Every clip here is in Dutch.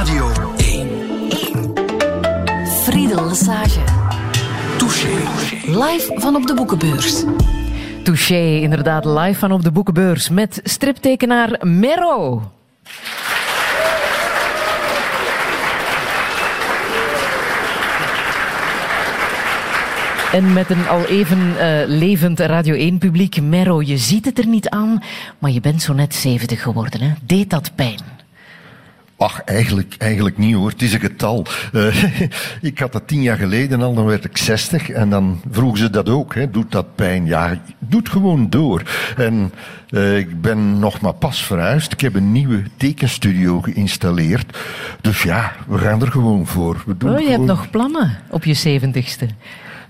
Radio 1. Friedel Lesage. Touché. Live van op de boekenbeurs. Touché, inderdaad, live van op de boekenbeurs met striptekenaar Mero. En met een al even eh, levend Radio 1-publiek. Mero, je ziet het er niet aan, maar je bent zo net 70 geworden. Hè? Deed dat pijn? Ach, eigenlijk, eigenlijk niet hoor. Het is een getal. Uh, ik had dat tien jaar geleden al, dan werd ik zestig. En dan vroegen ze dat ook. Hè. Doet dat pijn? Ja, doet gewoon door. En uh, ik ben nog maar pas verhuisd. Ik heb een nieuwe tekenstudio geïnstalleerd. Dus ja, we gaan er gewoon voor. We doen oh, je gewoon... hebt nog plannen op je zeventigste.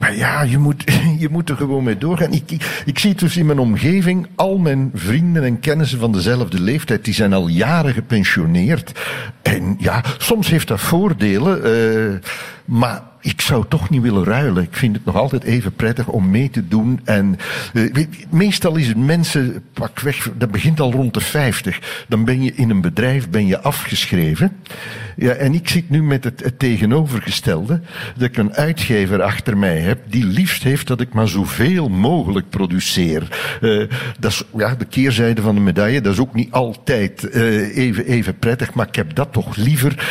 Maar ja, je moet, je moet er gewoon mee doorgaan. Ik, ik, ik, zie dus in mijn omgeving al mijn vrienden en kennissen van dezelfde leeftijd, die zijn al jaren gepensioneerd. En ja, soms heeft dat voordelen, uh, maar ik zou toch niet willen ruilen. Ik vind het nog altijd even prettig om mee te doen. En uh, meestal is het mensen, pak weg, dat begint al rond de 50. Dan ben je in een bedrijf ben je afgeschreven. Ja, en ik zit nu met het, het tegenovergestelde. Dat ik een uitgever achter mij heb die liefst heeft dat ik maar zoveel mogelijk produceer. Uh, dat is ja, de keerzijde van de medaille. Dat is ook niet altijd uh, even, even prettig. Maar ik heb dat toch liever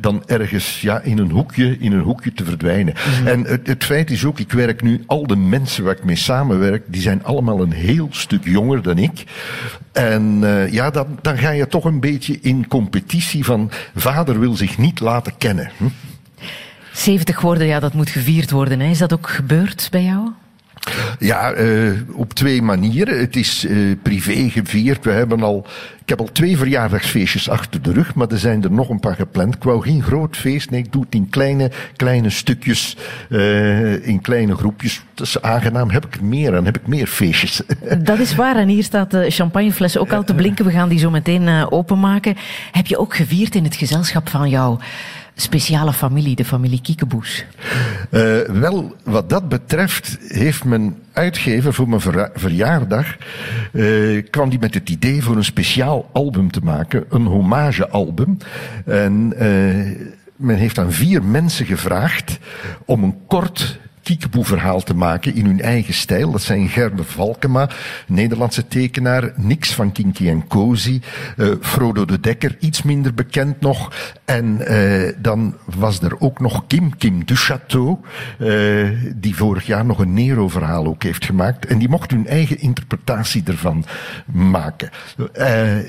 dan ergens ja, in een hoekje, in een hoekje te verdwijnen. Mm-hmm. En het, het, feit is ook, ik werk nu, al de mensen waar ik mee samenwerk, die zijn allemaal een heel stuk jonger dan ik. En uh, ja, dan, dan ga je toch een beetje in competitie van vader wil zich niet laten kennen. Hm? 70 worden, ja, dat moet gevierd worden. Hè. Is dat ook gebeurd bij jou? Ja, uh, op twee manieren. Het is uh, privé gevierd. We hebben al, ik heb al twee verjaardagsfeestjes achter de rug, maar er zijn er nog een paar gepland. Ik wou geen groot feest, nee, ik doe het in kleine, kleine stukjes, uh, in kleine groepjes. Dat is aangenaam. Heb ik er meer aan, heb ik meer feestjes. Dat is waar. En hier staat de champagnefles ook al te blinken. We gaan die zo meteen openmaken. Heb je ook gevierd in het gezelschap van jou? Speciale familie, de familie Kiekeboes? Uh, wel, wat dat betreft heeft mijn uitgever voor mijn ver verjaardag... Uh, kwam die met het idee voor een speciaal album te maken. Een hommagealbum. En uh, men heeft aan vier mensen gevraagd om een kort kiekeboe-verhaal te maken in hun eigen stijl. Dat zijn Gerde Valkema, Nederlandse tekenaar, Nix van Kinky en Cozy, uh, Frodo de Dekker, iets minder bekend nog. En uh, dan was er ook nog Kim, Kim Duchateau, uh, die vorig jaar nog een Nero-verhaal ook heeft gemaakt. En die mocht hun eigen interpretatie ervan maken.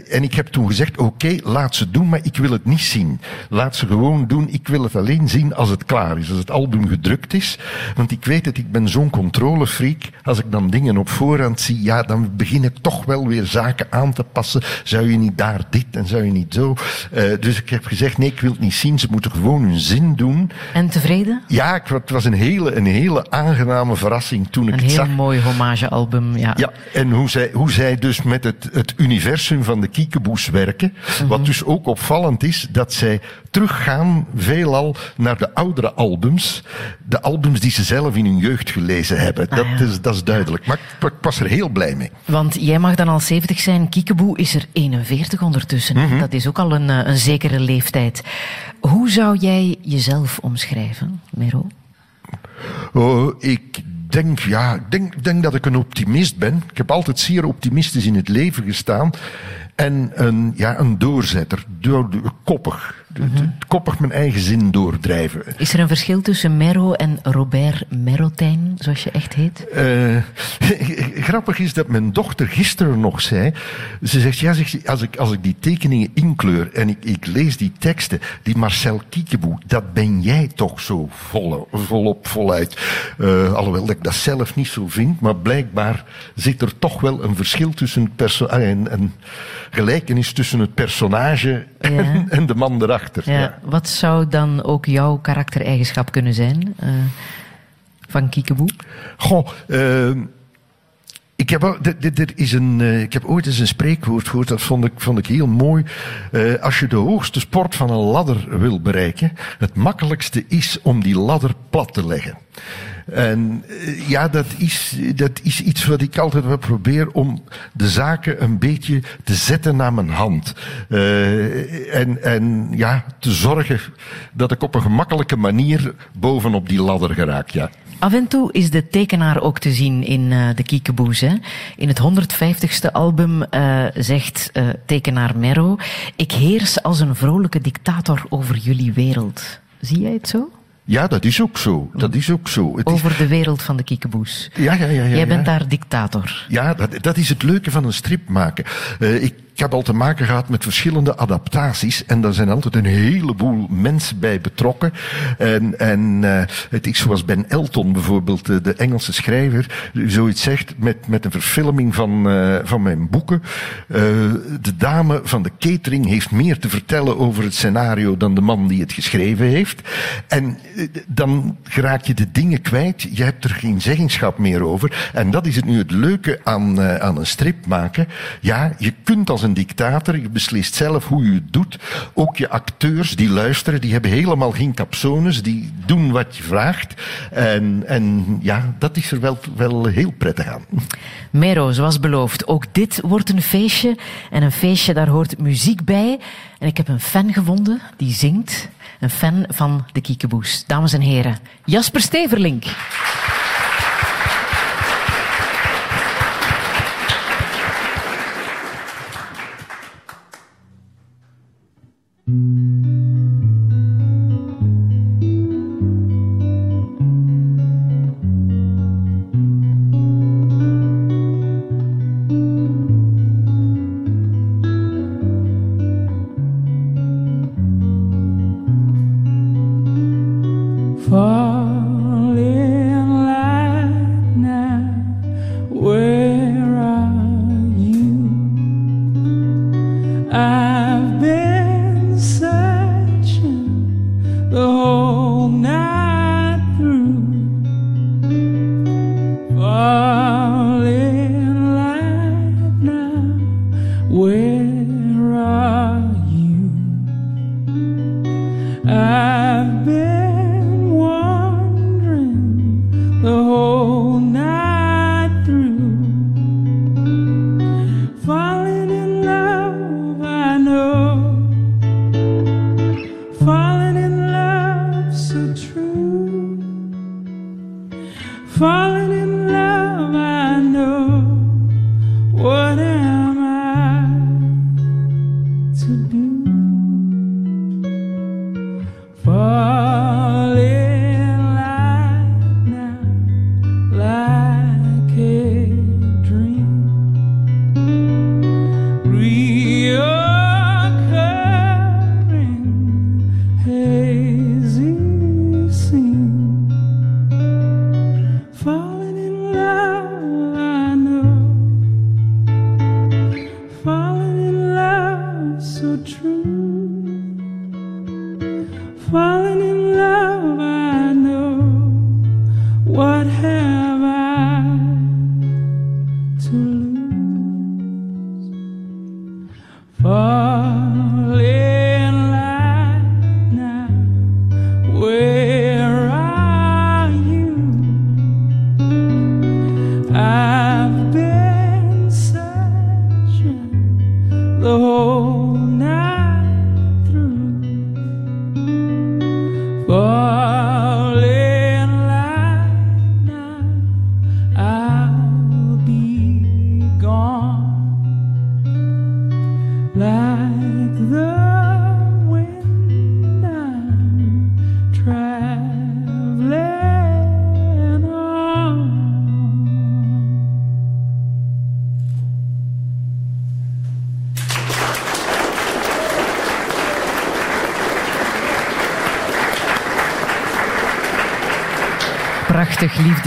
en ik heb toen gezegd, oké, laat ze doen, maar ik wil het niet zien. Laat ze gewoon doen, ik wil het alleen zien als het klaar is, als het album gedrukt is. Ik weet het, ik ben zo'n controlefreak. Als ik dan dingen op voorhand zie, ja, dan begin ik toch wel weer zaken aan te passen. Zou je niet daar dit en zou je niet zo? Uh, dus ik heb gezegd, nee, ik wil het niet zien. Ze moeten gewoon hun zin doen. En tevreden? Ja, het was een hele, een hele aangename verrassing toen ik een het zag. Een heel mooi hommagealbum, ja. Ja, en hoe zij, hoe zij dus met het, het universum van de Kiekeboes werken. Mm -hmm. Wat dus ook opvallend is, dat zij teruggaan veelal naar de oudere albums. De albums die ze zelf in hun jeugd gelezen hebben. Ah, dat, ja. is, dat is duidelijk. Maar ik, was er heel blij mee. Want jij mag dan al 70 zijn. Kiekeboe is er 41 ondertussen. Mm -hmm. Dat is ook al een, een zekere leeftijd. Hoe zou jij jezelf omschrijven, Mero? Oh, ik denk, ja, ik denk, denk dat ik een optimist ben. Ik heb altijd zeer optimistisch in het leven gestaan. En een, ja, een doorzetter, door, koppig. Mm -hmm. Koppig mijn eigen zin doordrijven. Is er een verschil tussen Mero en Robert Merotijn, zoals je echt heet? Uh, grappig is dat mijn dochter gisteren nog zei. Ze zegt, ja, als ik, als ik die tekeningen inkleur en ik, ik lees die teksten, die Marcel Kiekeboe, dat ben jij toch zo vol, volop, voluit. Uh, alhoewel dat ik dat zelf niet zo vind, maar blijkbaar zit er toch wel een verschil tussen een, een gelijkenis tussen het personage. En, en de man erachter. Wat zou dan ook jouw karaktereigenschap kunnen zijn uh, van Kiekeboe? Goh, uh, Ik heb, ook- d- d- er is een, eh, ik heb ooit eens een spreekwoord gehoord, dat vond ik, vond ik heel mooi. Eh, als je de hoogste sport van een ladder wil bereiken, het makkelijkste is om die ladder plat te leggen. En eh, ja, dat is, dat is iets wat ik altijd wel probeer om de zaken een beetje te zetten naar mijn hand. En, en ja, te zorgen dat ik op een gemakkelijke manier bovenop die ladder geraak, ja. Af en toe is de tekenaar ook te zien in eh, de Kiekeboes. Hè? In het 150ste album eh, zegt eh, tekenaar Mero... Ik heers als een vrolijke dictator over jullie wereld. Zie jij het zo? Ja, dat is ook zo. Dat is ook zo. Het is, Over de wereld van de Kiekeboes. ja, ja, ja, ja, Jij bent ja. daar dictator. Ja, dat, dat is het leuke van een strip maken. Ik heb al te maken gehad met verschillende adaptaties. En daar zijn altijd een heleboel mensen bij betrokken. En, en eh, het is zoals Ben Elton bijvoorbeeld, eh, de Engelse schrijver, zoiets zegt met, met een verfilming van, eh, van mijn boeken. Eh, de dame van de catering heeft meer te vertellen over het scenario dan de man die het geschreven heeft. En dan raak je de dingen kwijt. Je hebt er geen zeggenschap meer over. En dat is het nu het leuke aan, aan een strip maken. Ja, je kunt als een dictator, je beslist zelf hoe je het doet. Ook je acteurs die luisteren, die hebben helemaal geen capsones. Die doen wat je vraagt. En, en ja, dat is er wel, wel heel prettig aan. Mero, zoals beloofd, ook dit wordt een feestje. En een feestje, daar hoort muziek bij. En ik heb een fan gevonden die zingt. Een fan van de Kiekeboes. Dames en heren, Jasper Steverlink.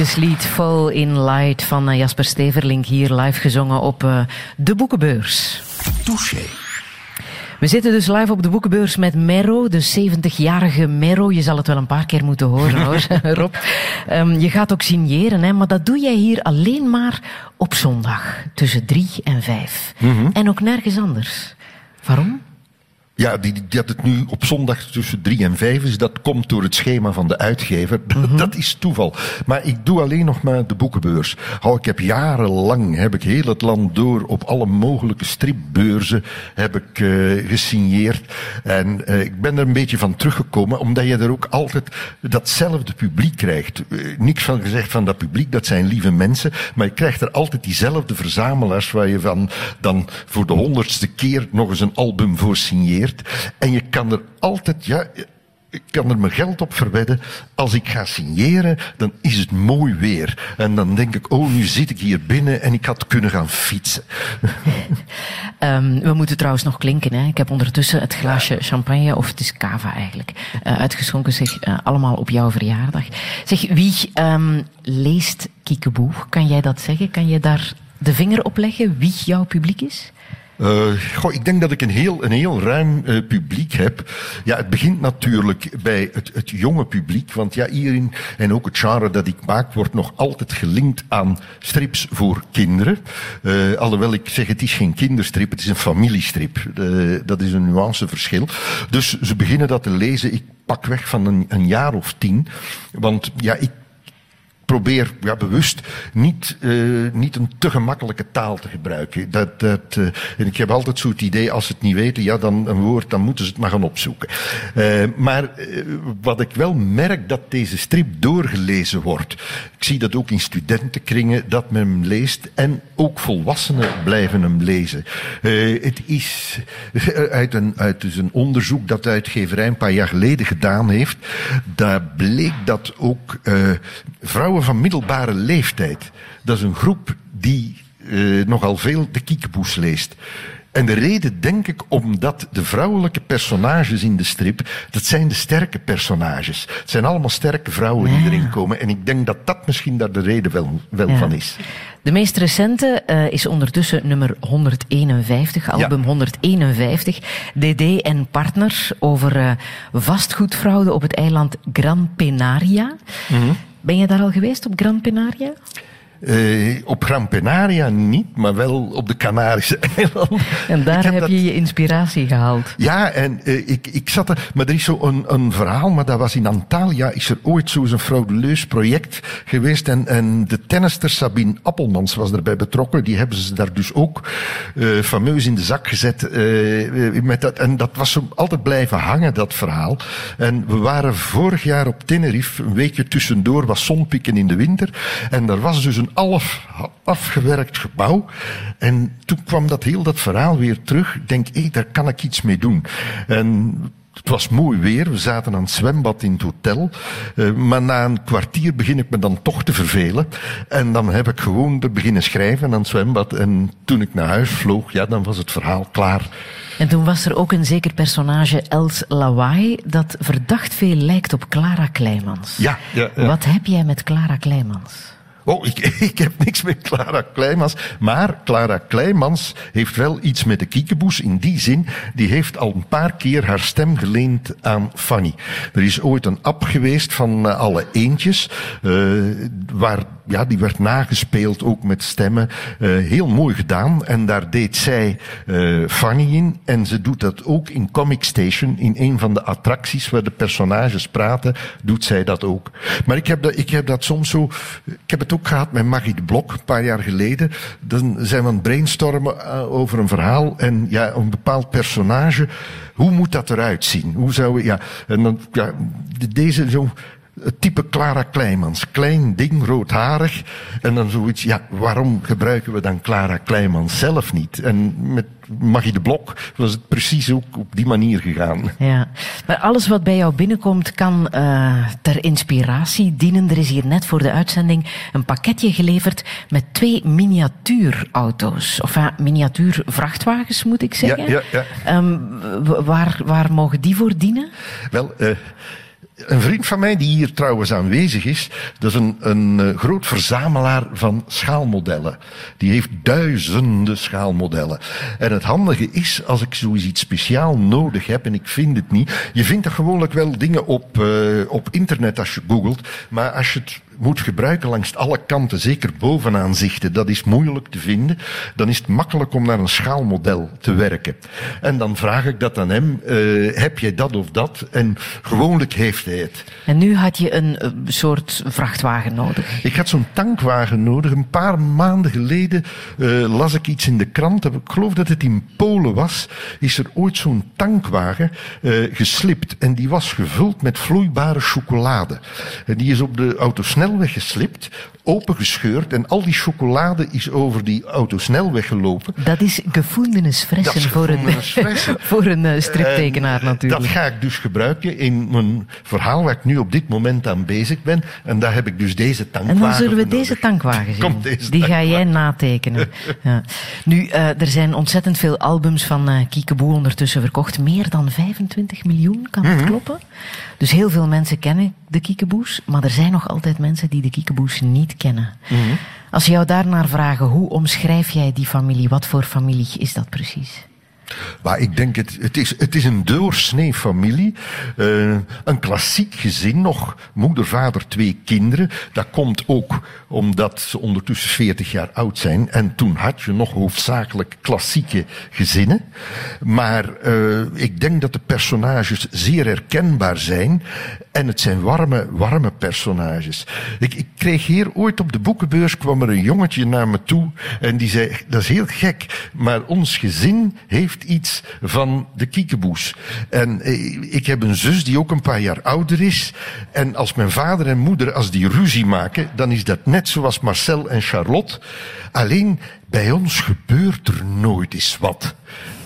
Liefdeslied Fall in Light van eh, Jasper Steverlink hier live gezongen op eh, de Boekenbeurs. Touché. We zitten dus live op de boekenbeurs met Mero, de 70-jarige Mero. Je zal het wel een paar keer moeten horen hoor, Rob. Ehm, je gaat ook signeren, hè, maar dat doe jij hier alleen maar op zondag tussen drie en vijf. En ook nergens anders. Waarom? Ja, die, dat het nu op zondag tussen drie en vijf is, dat komt door het schema van de uitgever. Dat is toeval. Maar ik doe alleen nog maar de boekenbeurs. Oh, ik heb jarenlang, heb ik heel het land door, op alle mogelijke stripbeurzen heb ik eh, gesigneerd. En eh, ik ben er een beetje van teruggekomen, omdat je er ook altijd datzelfde publiek krijgt. Eh, niks van gezegd van dat publiek, dat zijn lieve mensen. Maar je krijgt er altijd diezelfde verzamelaars waar je van dan voor de honderdste keer nog eens een album voor signeert. En je kan er altijd, ja, ik kan er mijn geld op verwedden. Als ik ga signeren, dan is het mooi weer. En dan denk ik, oh, nu zit ik hier binnen en ik had kunnen gaan fietsen. Ehm, we moeten trouwens nog klinken. Hè. Ik heb ondertussen het glaasje champagne, of het is cava eigenlijk, eh, uitgeschonken. Zeg, eh, allemaal op jouw verjaardag. Zeg, wie ehm, leest Kiekeboe? Kan jij dat zeggen? Kan je daar de vinger op leggen wie jouw publiek is? Eh, goh, ik denk dat ik een heel, een heel ruim eh, publiek heb. Ja, het begint natuurlijk bij het, het jonge publiek. Want ja, hierin, en ook het genre dat ik maak, wordt nog altijd gelinkt aan strips voor kinderen. Eh, alhoewel ik zeg, het is geen kinderstrip, het is een familiestrip. Dat is een nuanceverschil. Dus ze beginnen dat te lezen. Ik pak weg van een, een jaar of tien. Want ja, ik probeer ja, bewust niet, eh, niet een te gemakkelijke taal te gebruiken. Dat, eh, en ik heb altijd zo idee, als ze het niet weten, ja, dan een woord, dan moeten ze het maar gaan opzoeken. Eh, maar wat ik wel merk, dat deze strip doorgelezen wordt. Ik zie dat ook in studentenkringen, dat men hem leest. En ook volwassenen blijven hem lezen. Het is uit een, uit dus een onderzoek dat de uitgeverij een paar jaar geleden gedaan heeft. Daar bleek dat ook eh, vrouwen van middelbare leeftijd, dat is een groep die eh, nogal veel de kiekeboes leest. En de reden, denk ik, omdat de vrouwelijke personages in de strip, dat zijn de sterke personages. Het zijn allemaal sterke vrouwen die Ja. erin komen. En ik denk dat dat misschien daar de reden wel, wel Ja. van is. De meest recente eh, is ondertussen nummer 151, album 151. DD en partner over eh, vastgoedfraude op het eiland Gran Penaria. Mhm. Ben je daar al geweest op Gran Penaria? Eh, op Gran Penaria niet, maar wel op de Canarische eilanden. En daar heb, dat- je je inspiratie gehaald. Ja, en eh, ik, ik zat er, maar er is zo een, een verhaal, maar dat was in Antalya, is er ooit zo'n fraudeleus project geweest en, en de tennister Sabine Appelmans was erbij betrokken. Die hebben ze daar dus ook eh, fameus in de zak gezet. met dat, en dat was zo altijd blijven hangen, dat verhaal. En we waren vorig jaar op Tenerife, een weekje tussendoor, was zonpieken in de winter. En daar was dus een half afgewerkt gebouw. En toen kwam dat heel dat verhaal weer terug. Ik denk, hé, daar kan ik iets mee doen. En het was mooi weer. We zaten aan het zwembad in het hotel. Eh, maar na een kwartier begin ik me dan toch te vervelen. En dan heb ik gewoon er beginnen schrijven aan het zwembad. En toen ik naar huis vloog, ja, dan was het verhaal klaar. En toen was er ook een zeker personage, Els Lawai, dat verdacht veel lijkt op Clara Kleimans. Ja, ja, ja. Wat heb jij met Clara Kleimans? Oh, ik, ik heb niks met Clara Kleimans. Maar Clara Kleimans heeft wel iets met de kiekeboes. In die zin, die heeft al een paar keer haar stem geleend aan Fanny. Er is ooit een app geweest van eh, alle eentjes. eh, waar, ja, die werd nagespeeld ook met stemmen. Eh, heel mooi gedaan. En daar deed zij Fanny in. En ze doet dat ook in Comic Station. In een van de attracties waar de personages praten, doet zij dat ook. Maar ik heb dat, ik heb dat soms zo. Ik heb het ook gehad met Maggie Blok, een paar jaar geleden. Dan zijn we aan het brainstormen eh, over een verhaal. En ja, een bepaald personage. Hoe moet dat eruit zien? Hoe zou we, ja, en dan, ja, de- deze zo. Het type Clara Kleimans. Klein ding, roodharig. En dan zoiets, ja, waarom gebruiken we dan Clara Kleimans zelf niet? En met Maggie de Blok was het precies ook op die manier gegaan. Ja, maar alles wat bij jou binnenkomt kan eh, ter inspiratie dienen. Er is hier net voor de uitzending een pakketje geleverd met twee miniatuurauto's. Of ja, miniatuur vrachtwagens moet ik zeggen. Ja, ja, ja. Ehm, waar, waar mogen die voor dienen? Wel, eh, een vriend van mij, die hier trouwens aanwezig is, dat is een, een eh, groot verzamelaar van schaalmodellen. Die heeft duizenden schaalmodellen. En het handige is, als ik zoiets speciaal nodig heb en ik vind het niet, je vindt er gewoonlijk wel dingen op, eh, op internet als je googelt, maar als je het moet gebruiken langs alle kanten, zeker bovenaanzichten, dat is moeilijk te vinden, dan is het makkelijk om naar een schaalmodel te werken. En dan vraag ik dat aan hem, eh, heb jij dat of dat? En gewoonlijk heeft hij het. En nu had je een eh, soort vrachtwagen nodig. Ik had zo'n tankwagen nodig. Een paar maanden geleden eh, las ik iets in de krant. Ik geloof dat het in Polen was. Is er ooit zo'n tankwagen geslipt. En die was gevuld met vloeibare chocolade. En die is op de autosnelweg geslipt, opengescheurd. En al die chocolade is over die autosnelweg gelopen. Dat is gevoelens Dat fressen is voor een, voor een eh, striptekenaar En, natuurlijk. Dat ga ik dus gebruiken in mijn verhaal waar ik nu op dit moment aan bezig ben. En daar heb ik dus deze tankwagen En dan zullen we deze tankwagen zien. Komt deze Die ga jij natekenen. ja. Nu, eh, er zijn ontzettend veel albums van eh Kiekeboe ondertussen verkocht. Meer dan 25 miljoen, kan Mhm. dat kloppen? Dus heel veel mensen kennen de Kiekeboes. Maar er zijn nog altijd mensen die de Kiekeboes niet kennen. Mhm. Als je jou daarnaar vragen, hoe omschrijf jij die familie? Wat voor familie is dat precies? Maar ik denk, het, het, is, het is een doorsnee familie. Eh, een klassiek gezin nog. Moeder, vader, twee kinderen. Dat komt ook omdat ze ondertussen 40 jaar oud zijn. En toen had je nog hoofdzakelijk klassieke gezinnen. Maar eh, ik denk dat de personages zeer herkenbaar zijn. En het zijn warme, warme personages. Ik, ik kreeg hier ooit op de boekenbeurs kwam er een jongetje naar me toe. En die zei, dat is heel gek, maar ons gezin heeft iets van de kiekeboes. En eh, ik heb een zus die ook een paar jaar ouder is. En als mijn vader en moeder, als die ruzie maken, dan is dat net zoals Marcel en Charlotte. Alleen bij ons gebeurt er nooit eens wat.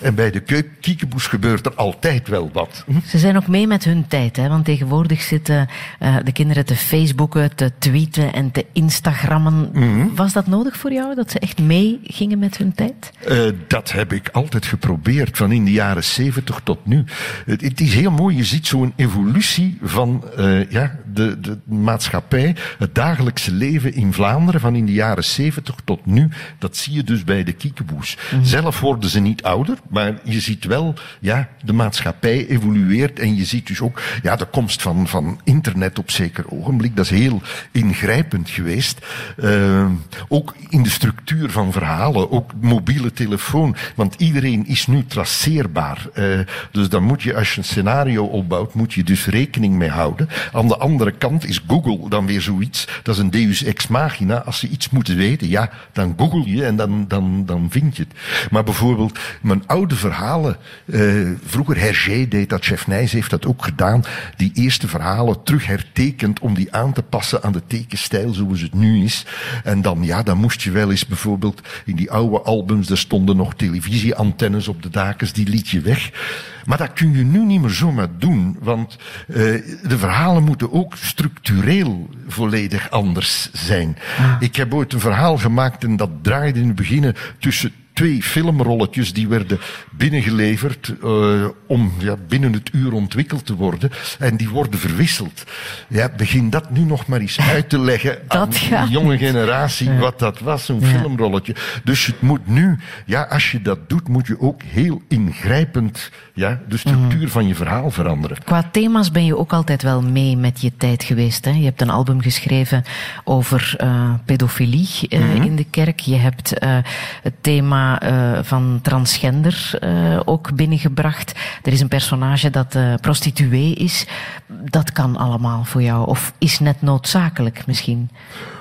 En bij de kiekeboes gebeurt er altijd wel wat. Ze zijn ook mee met hun tijd, hè? want tegenwoordig zitten eh, de kinderen te Facebooken, te tweeten en te Instagrammen. Mhm. Was dat nodig voor jou, dat ze echt mee gingen met hun tijd? Eh, dat heb ik altijd geprobeerd, van in de jaren 70 tot nu. Het, het is heel mooi, je ziet zo'n evolutie van eh, ja, de, de maatschappij, het dagelijkse leven in Vlaanderen, van in de jaren 70 tot nu. Dat zie je dus bij de kiekeboes. Zelf worden ze niet ouder, maar je ziet wel, ja, de maatschappij evolueert en je ziet dus ook, ja, de komst van, van internet op zeker ogenblik, dat is heel ingrijpend geweest. Eh, ook in de structuur van verhalen, ook mobiele telefoon, want iedereen is nu traceerbaar. Eh, dus dan moet je, als je een scenario opbouwt, moet je dus rekening mee houden. Aan de andere kant is Google dan weer zoiets, dat is een deus ex machina. Als ze iets moeten weten, ja, dan google je en dan, dan, dan vind je het. Maar bijvoorbeeld, mijn oude verhalen, eh, vroeger Hergé deed dat, Chef Nijs heeft dat ook gedaan, die eerste verhalen terug hertekend om die aan te passen aan de tekenstijl zoals het nu is. En dan, ja, dan moest je wel eens bijvoorbeeld in die oude albums, er stonden nog televisieantennes op de dakens, die liet je weg. Maar dat kun je nu niet meer zomaar doen, want eh, de verhalen moeten ook structureel volledig anders zijn. Ik heb ooit een verhaal gemaakt en dat draaide in het begin tussen twee filmrolletjes die werden binnengeleverd eh, om ja, binnen het uur ontwikkeld te worden. En die worden verwisseld. Ja, begin dat nu nog maar eens uit te leggen aan de jonge generatie wat dat was, zo'n Ja. filmrolletje. Dus het moet nu, ja, als je dat doet, moet je ook heel ingrijpend ja, de structuur van je verhaal veranderen. Qua thema's ben je ook altijd wel mee met je tijd geweest. Hè? Je hebt een album geschreven over eh, pedofilie eh, Mhm. in de kerk. Je hebt het thema eh, van transgender eh, ook binnengebracht. Er is een personage dat eh, prostituee is. Dat kan allemaal voor jou. Of is net noodzakelijk misschien.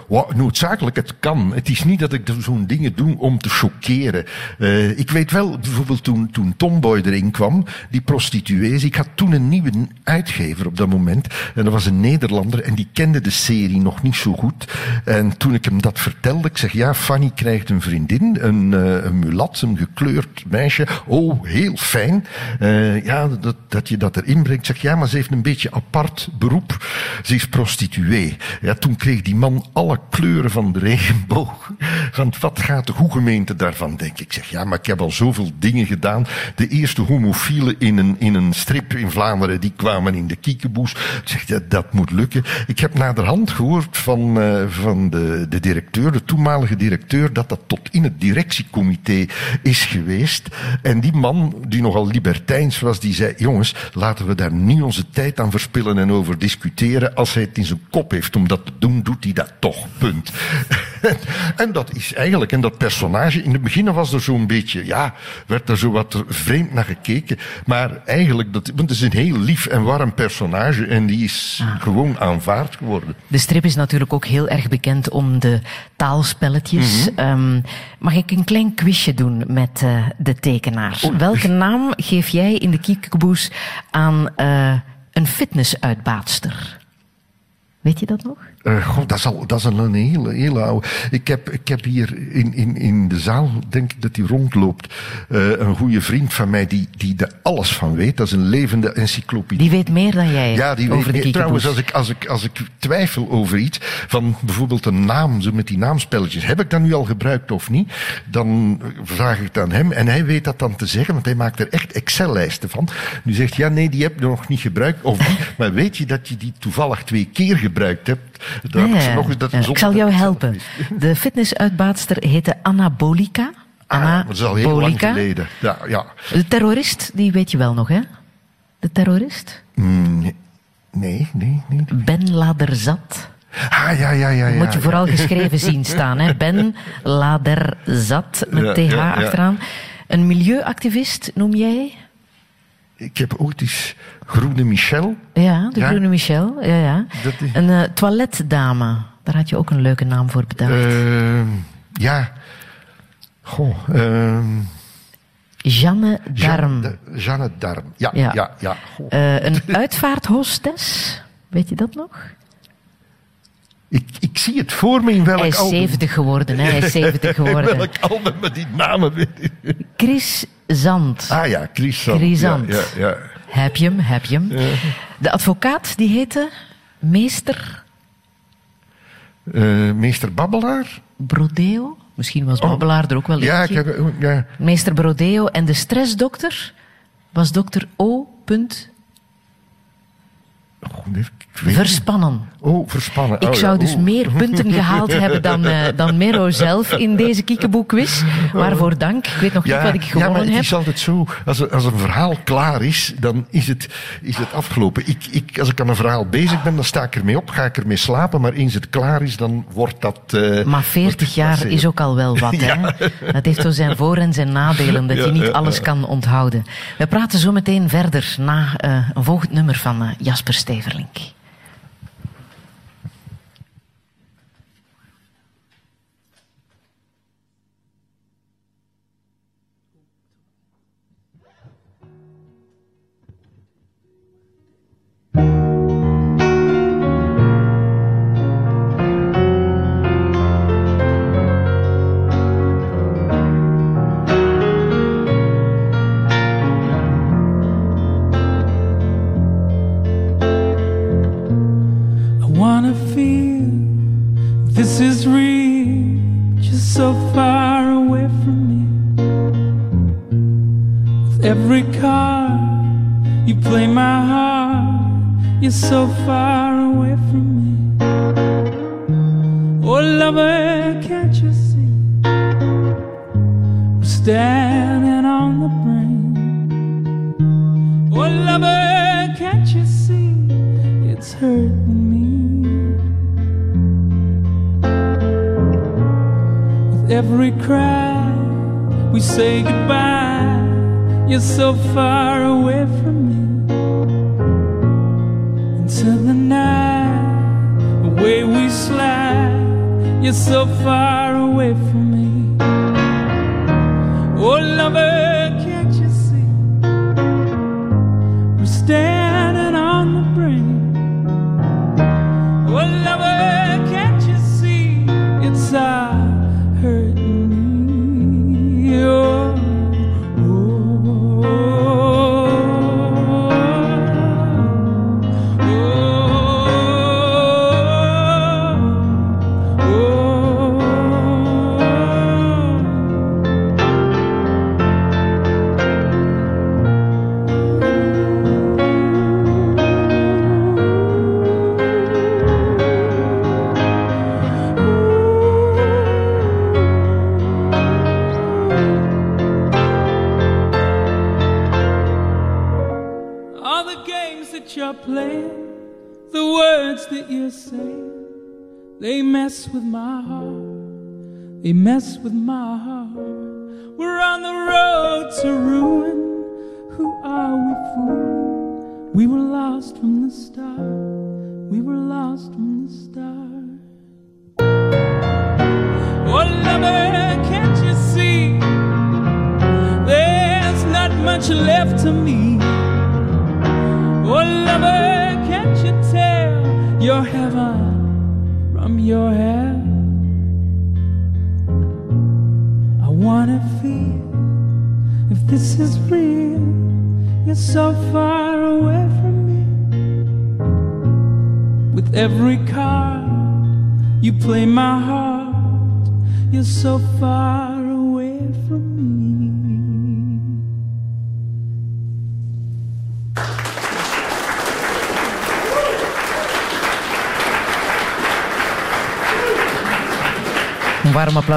Noodzakelijk, het kan. Het is niet dat ik zo'n dingen doe om te choqueren. Eh, ik weet wel, bijvoorbeeld toen, toen Tomboy erin kwam, die prostituees. Ik had toen een nieuwe uitgever op dat moment. En dat was een Nederlander en die kende de serie nog niet zo goed. En toen ik hem dat vertelde, ik zeg, ja, Fanny krijgt een vriendin, een, eh, een mulat, een gekleurd meisje. Oh, heel fijn. Eh, ja, dat, dat je dat erin brengt. Ik zeg, ja, maar ze heeft een beetje apart beroep. Ze is prostituee. Ja, toen kreeg die man alle kleuren van de regenboog. Van wat gaat de gemeente daarvan denken? Ik zeg, ja, maar ik heb al zoveel dingen gedaan. De eerste homofielen in een, in een strip in Vlaanderen, die kwamen in de kiekeboes. Ik zeg, ja, dat moet lukken. Ik heb naderhand gehoord van, uh, van de, de directeur, de toenmalige directeur, dat dat tot in het directiecomité is geweest. En die man, die nogal libertijns was, die zei, jongens, laten we daar niet onze tijd aan verspillen en over discussiëren. Als hij het in zijn kop heeft om dat te doen, doet hij dat toch. Punt. en dat is eigenlijk, en dat personage, in het begin was er zo'n beetje, ja, werd er zo wat vreemd naar gekeken. Maar eigenlijk, dat, want het is een heel lief en warm personage en die is ah. gewoon aanvaard geworden. De strip is natuurlijk ook heel erg bekend om de taalspelletjes. Mm -hmm. um, mag ik een klein quizje doen met uh, de tekenaar? Oh. Welke naam geef jij in de kiekeboes aan uh, een fitnessuitbaatster? Weet je dat nog? Uh, God, dat is, al, dat is al een hele, hele oude. Ik heb, ik heb hier in, in, in de zaal, denk ik dat hij rondloopt, uh, een goede vriend van mij die, die er alles van weet. Dat is een levende encyclopedie. Die weet meer dan jij ja, die over weet de meer. Trouwens, als ik, als, ik, als ik twijfel over iets, van bijvoorbeeld een naam, zo met die naamspelletjes, heb ik dat nu al gebruikt of niet? Dan vraag ik het aan hem en hij weet dat dan te zeggen, want hij maakt er echt Excel-lijsten van. Nu zegt ja, nee, die heb je nog niet gebruikt. Of niet, maar weet je dat je die toevallig twee keer gebruikt hebt? Ja, ja, nog eens dat ja, ik zal jou helpen. De fitnessuitbaatster heette Anabolica. Anna ah, dat is al heel lang geleden. Ja, ja. De terrorist, die weet je wel nog, hè? De terrorist? Mm, nee, nee, nee. nee. Ben Laderzat. Ah, ja, ja, ja. ja Moet je vooral geschreven zien staan, hè? Ben Laderzat, met TH achteraan. Een milieuactivist noem jij? Ik heb ooit eens Groene Michel. Ja, de ja? Groene Michel. Ja, ja. Is... Een uh, toiletdame. Daar had je ook een leuke naam voor bedacht. Uh, ja. Goh. Uh... Jeanne Darm. Jeanne, Jeanne Darm. Ja, ja, ja. ja. Uh, een uitvaarthostes. Weet je dat nog? Ik, ik zie het voor me in welk Hij is album. 70 geworden, hè? Hij is 70 geworden. in welk album met die namen Chris Zand. Ah ja, Chris Zand. Chris Zand. Ja, ja, ja. Heb je hem, heb je hem. De advocaat, die heette Meester... Uh, meester Babbelaar? Brodeo? Misschien was Babbelaar oh. er ook wel ja, ik heb, ja. Meester Brodeo. En de stressdokter was dokter O. Oh, nee, verspannen. Oh, verspannen. Ik oh, zou ja. dus oh. meer punten gehaald hebben dan, uh, dan Mero zelf in deze kiekeboekquiz. Waarvoor dank. Ik weet nog ja, niet wat ik gewonnen heb. Ja, maar het is altijd zo. Als een, als een verhaal klaar is, dan is het, is het afgelopen. Ik, ik, als ik aan een verhaal bezig ben, dan sta ik ermee op, ga ik ermee slapen. Maar eens het klaar is, dan wordt dat... Uh, maar 40 jaar is ook al wel wat, ja. hè? Dat heeft zo zijn voor- en zijn nadelen, dat je niet alles kan onthouden. We praten zo meteen verder na uh, een volgend nummer van Jasper Steverlink.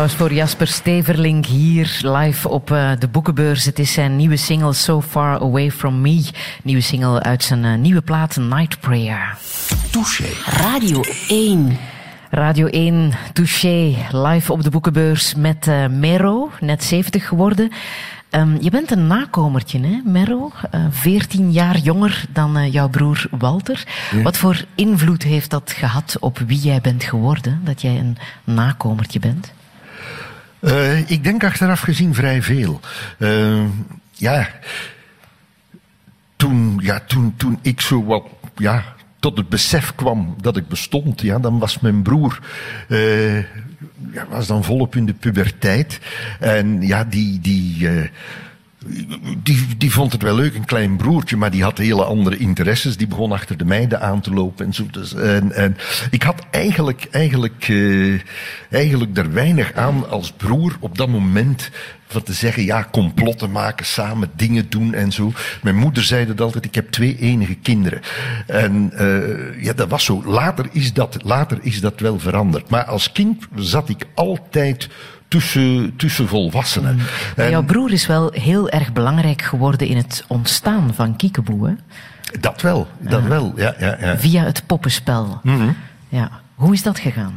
Applaus voor Jasper Steverling hier live op eh, de boekenbeurs. Het is zijn nieuwe single So Far Away From Me. Nieuwe single uit zijn eh, nieuwe plaat Night Prayer. Touché. Radio 1. Radio 1, Touché, live op de boekenbeurs met eh, Mero, net 70 geworden. Ehm, je bent een nakomertje, hè, Mero? Eh 14 jaar jonger dan eh, jouw broer Walter. Wat voor invloed heeft dat gehad op wie jij bent geworden, dat jij een nakomertje bent? Eh, ik denk achteraf gezien vrij veel. Eh, ja, toen, ja toen, toen ik zo wat, ja, tot het besef kwam dat ik bestond, ja, dan was mijn broer, eh, ja, was dan volop in de puberteit. En ja, die, die, die, die vond het wel leuk, een klein broertje, maar die had hele andere interesses. Die begon achter de meiden aan te lopen en zo. Dus, en, en ik had eigenlijk, eigenlijk, eh, eigenlijk er weinig aan als broer op dat moment van te zeggen, ja, complotten maken, samen dingen doen en zo. Mijn moeder zei dat altijd, ik heb twee enige kinderen. En eh, ja, dat was zo. Later is dat, later is dat wel veranderd. Maar als kind zat ik altijd tussen, tussen volwassenen. Maar En- jouw broer is wel heel erg belangrijk geworden in het ontstaan van Kiekeboe, hè? Dat wel, dat wel, ja, ja, ja. Via het poppenspel. Ja. Hoe is dat gegaan?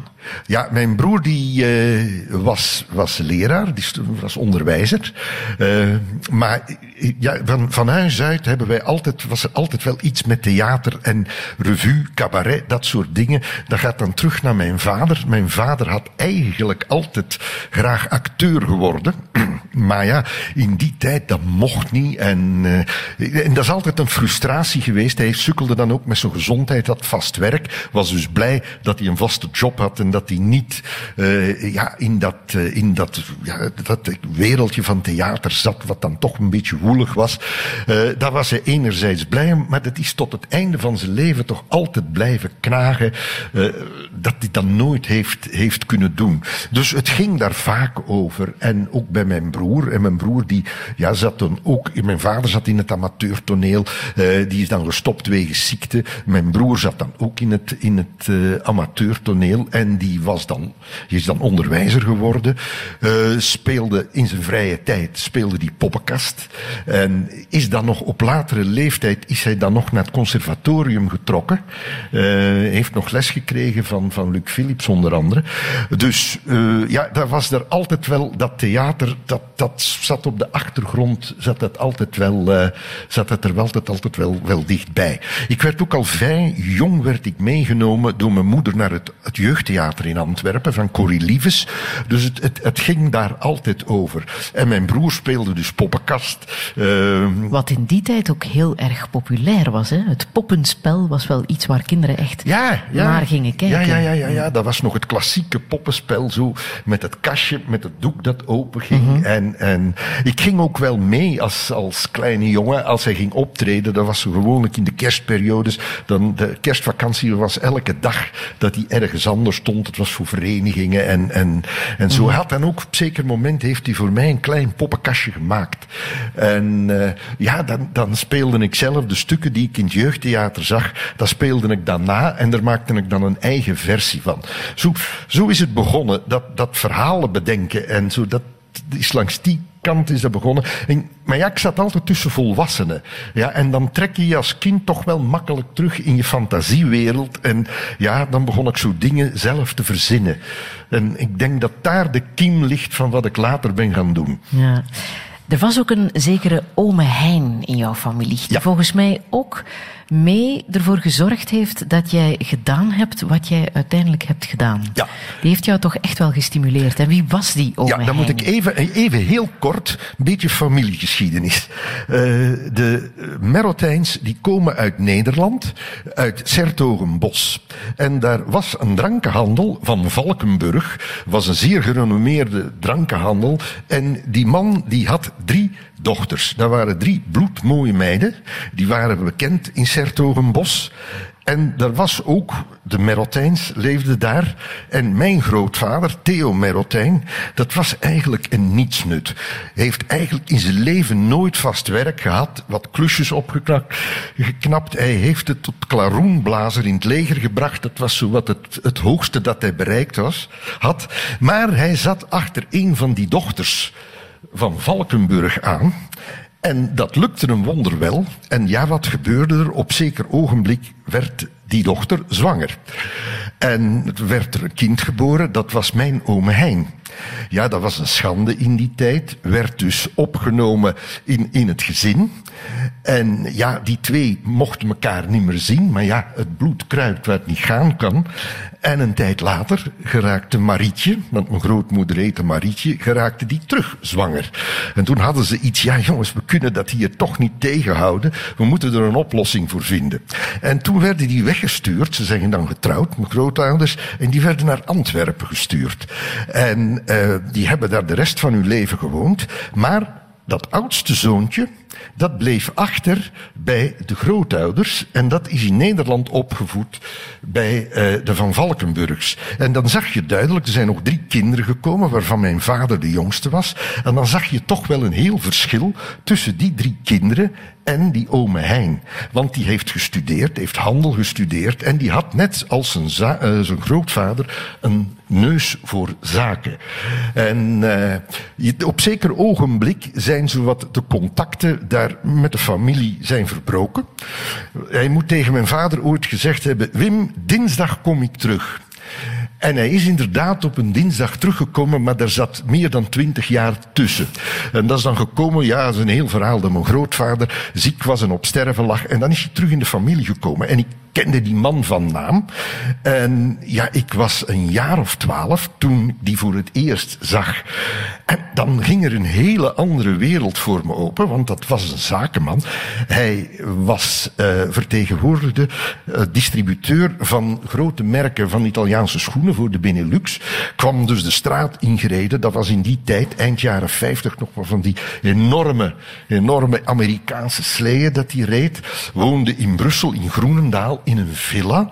Ja, mijn broer die eh, was, was leraar, die was onderwijzer. Eh, maar ja, van, van huis uit hebben wij altijd, was er altijd wel iets met theater en revue, cabaret, dat soort dingen. Dat gaat dan terug naar mijn vader. Mijn vader had eigenlijk altijd graag acteur geworden. maar ja, in die tijd, dat mocht niet. En, eh, en dat is altijd een frustratie geweest. Hij sukkelde dan ook met zijn gezondheid, had vast werk. Was dus blij dat hij een vaste job had en dat hij niet eh, ja, in, dat, eh, in dat, ja, dat wereldje van theater zat, wat dan toch een beetje woelig was. Eh daar was hij enerzijds blij om, maar dat is tot het einde van zijn leven toch altijd blijven knagen. dat hij dat nooit heeft, heeft kunnen doen. Dus het ging daar vaak over. En ook bij mijn broer. En mijn broer die ja, zat dan ook, mijn vader zat in het amateurtoneel. die is dan gestopt wegens ziekte. Mijn broer zat dan ook in het, in het amateurtoneel. En die was dan, is dan onderwijzer geworden. eh, speelde in zijn vrije tijd, speelde die poppenkast. En is dan nog op latere leeftijd, is hij dan nog naar het conservatorium getrokken. Eh, heeft nog les gekregen van, van Luc Philips onder andere. Dus eh, ja, daar was er altijd wel, dat theater, dat, dat zat op de achtergrond, zat dat altijd wel, zat dat er wel altijd, altijd wel, wel dichtbij. Ik werd ook al vrij jong werd ik meegenomen door mijn moeder naar het, het jeugdtheater in Antwerpen van Corrie Lieves. Dus het, het, het ging daar altijd over. En mijn broer speelde dus poppenkast. Eh, Wat in die tijd ook heel erg populair was. Hè? Het poppenspel was wel iets waar kinderen echt ja, ja. naar gingen kijken. Ja, ja, ja, ja, ja, dat was nog het klassieke poppenspel, zo met het kastje, met het doek dat open ging. Mhm. en, en ik ging ook wel mee als, als kleine jongen, als hij ging optreden. Dat was gewoonlijk in de kerstperiodes. Dan, de kerstvakantie was elke dag dat hij ergens anders stond. Het was voor verenigingen en, en, en zo. Mhm. Had dan ook op een zeker moment heeft hij voor mij een klein poppenkastje gemaakt. En eh, ja, dan, dan speelde ik zelf de stukken die ik in het jeugdtheater zag, dat speelde ik dan na en daar maakte ik dan een eigen versie van. Zo, zo is het begonnen, dat, dat verhalen bedenken en zo, dat is langs die kant is dat begonnen. En, maar ja, ik zat altijd tussen volwassenen. Ja, en dan trek je je als kind toch wel makkelijk terug in je fantasiewereld. En ja, dan begon ik zo dingen zelf te verzinnen. En ik denk dat daar de kiem ligt van wat ik later ben gaan doen. Ja. Er was ook een zekere ome Hein in jouw familie. Die Ja. volgens mij ook mee ervoor gezorgd heeft dat jij gedaan hebt wat jij uiteindelijk hebt gedaan. Ja. Die heeft jou toch echt wel gestimuleerd. En wie was die ome Ja, dan Hein? moet ik even, even heel kort een beetje familiegeschiedenis. Eh, de Merotijns die komen uit Nederland, uit Sertogenbos. En daar was een drankenhandel van Valkenburg, was een zeer gerenommeerde drankenhandel. En die man die had drie dochters. Dat waren drie bloedmooie meiden. Die waren bekend in Sertogenbos. En er was ook, de Merotijns leefde daar. En mijn grootvader, Theo Merotijn, dat was eigenlijk een nietsnut. Hij heeft eigenlijk in zijn leven nooit vast werk gehad, wat klusjes opgeknapt. Geknapt. Hij heeft het tot klaroenblazer in het leger gebracht. Dat was zo wat het, het hoogste dat hij bereikt was, had. Maar hij zat achter een van die dochters van Valkenburg aan. En dat lukte hem wonderwel. En ja, wat gebeurde er? Op zeker ogenblik werd die dochter zwanger. En werd er een kind geboren, dat was mijn ome Hein. Ja, dat was een schande in die tijd. Werd dus opgenomen in, in het gezin. En ja, die twee mochten elkaar niet meer zien. Maar ja, het bloed kruipt waar het niet gaan kan. En een tijd later geraakte Marietje, want mijn grootmoeder heette Marietje, geraakte die terug zwanger. En toen hadden ze iets, ja jongens, we kunnen dat hier toch niet tegenhouden. We moeten er een oplossing voor vinden. En toen werden die weggestuurd. Ze zijn dan getrouwd, mijn grootouders. En die werden naar Antwerpen gestuurd. En uh, die hebben daar de rest van hun leven gewoond. Maar dat oudste zoontje, dat bleef achter bij de grootouders. En dat is in Nederland opgevoed bij uh, de Van Valkenburgs. En dan zag je duidelijk, er zijn nog drie kinderen gekomen, waarvan mijn vader de jongste was. En dan zag je toch wel een heel verschil tussen die drie kinderen en die ome Hein. Want die heeft gestudeerd, heeft handel gestudeerd. En die had net als zijn, uh, zijn grootvader een neus voor zaken. En je, op zeker ogenblik zijn zowat de contacten daar met de familie zijn verbroken. Hij moet tegen mijn vader ooit gezegd hebben: Wim, dinsdag kom ik terug. En hij is inderdaad op een dinsdag teruggekomen, maar daar zat meer dan twintig jaar tussen. En dat is dan gekomen, ja, dat is een heel verhaal dat mijn grootvader ziek was en op sterven lag. En dan is hij terug in de familie gekomen. En ik kende die man van naam. En ja, ik was een jaar of twaalf toen ik die voor het eerst zag. En dan ging er een hele andere wereld voor me open, want dat was een zakenman. Hij was uh, vertegenwoordigde uh, distributeur van grote merken van Italiaanse schoenen voor de Benelux. Kwam dus de straat ingereden. Dat was in die tijd, eind jaren 50, nog maar van die enorme, enorme Amerikaanse sleeën dat hij reed. Woonde in Brussel, in Groenendaal, in een villa.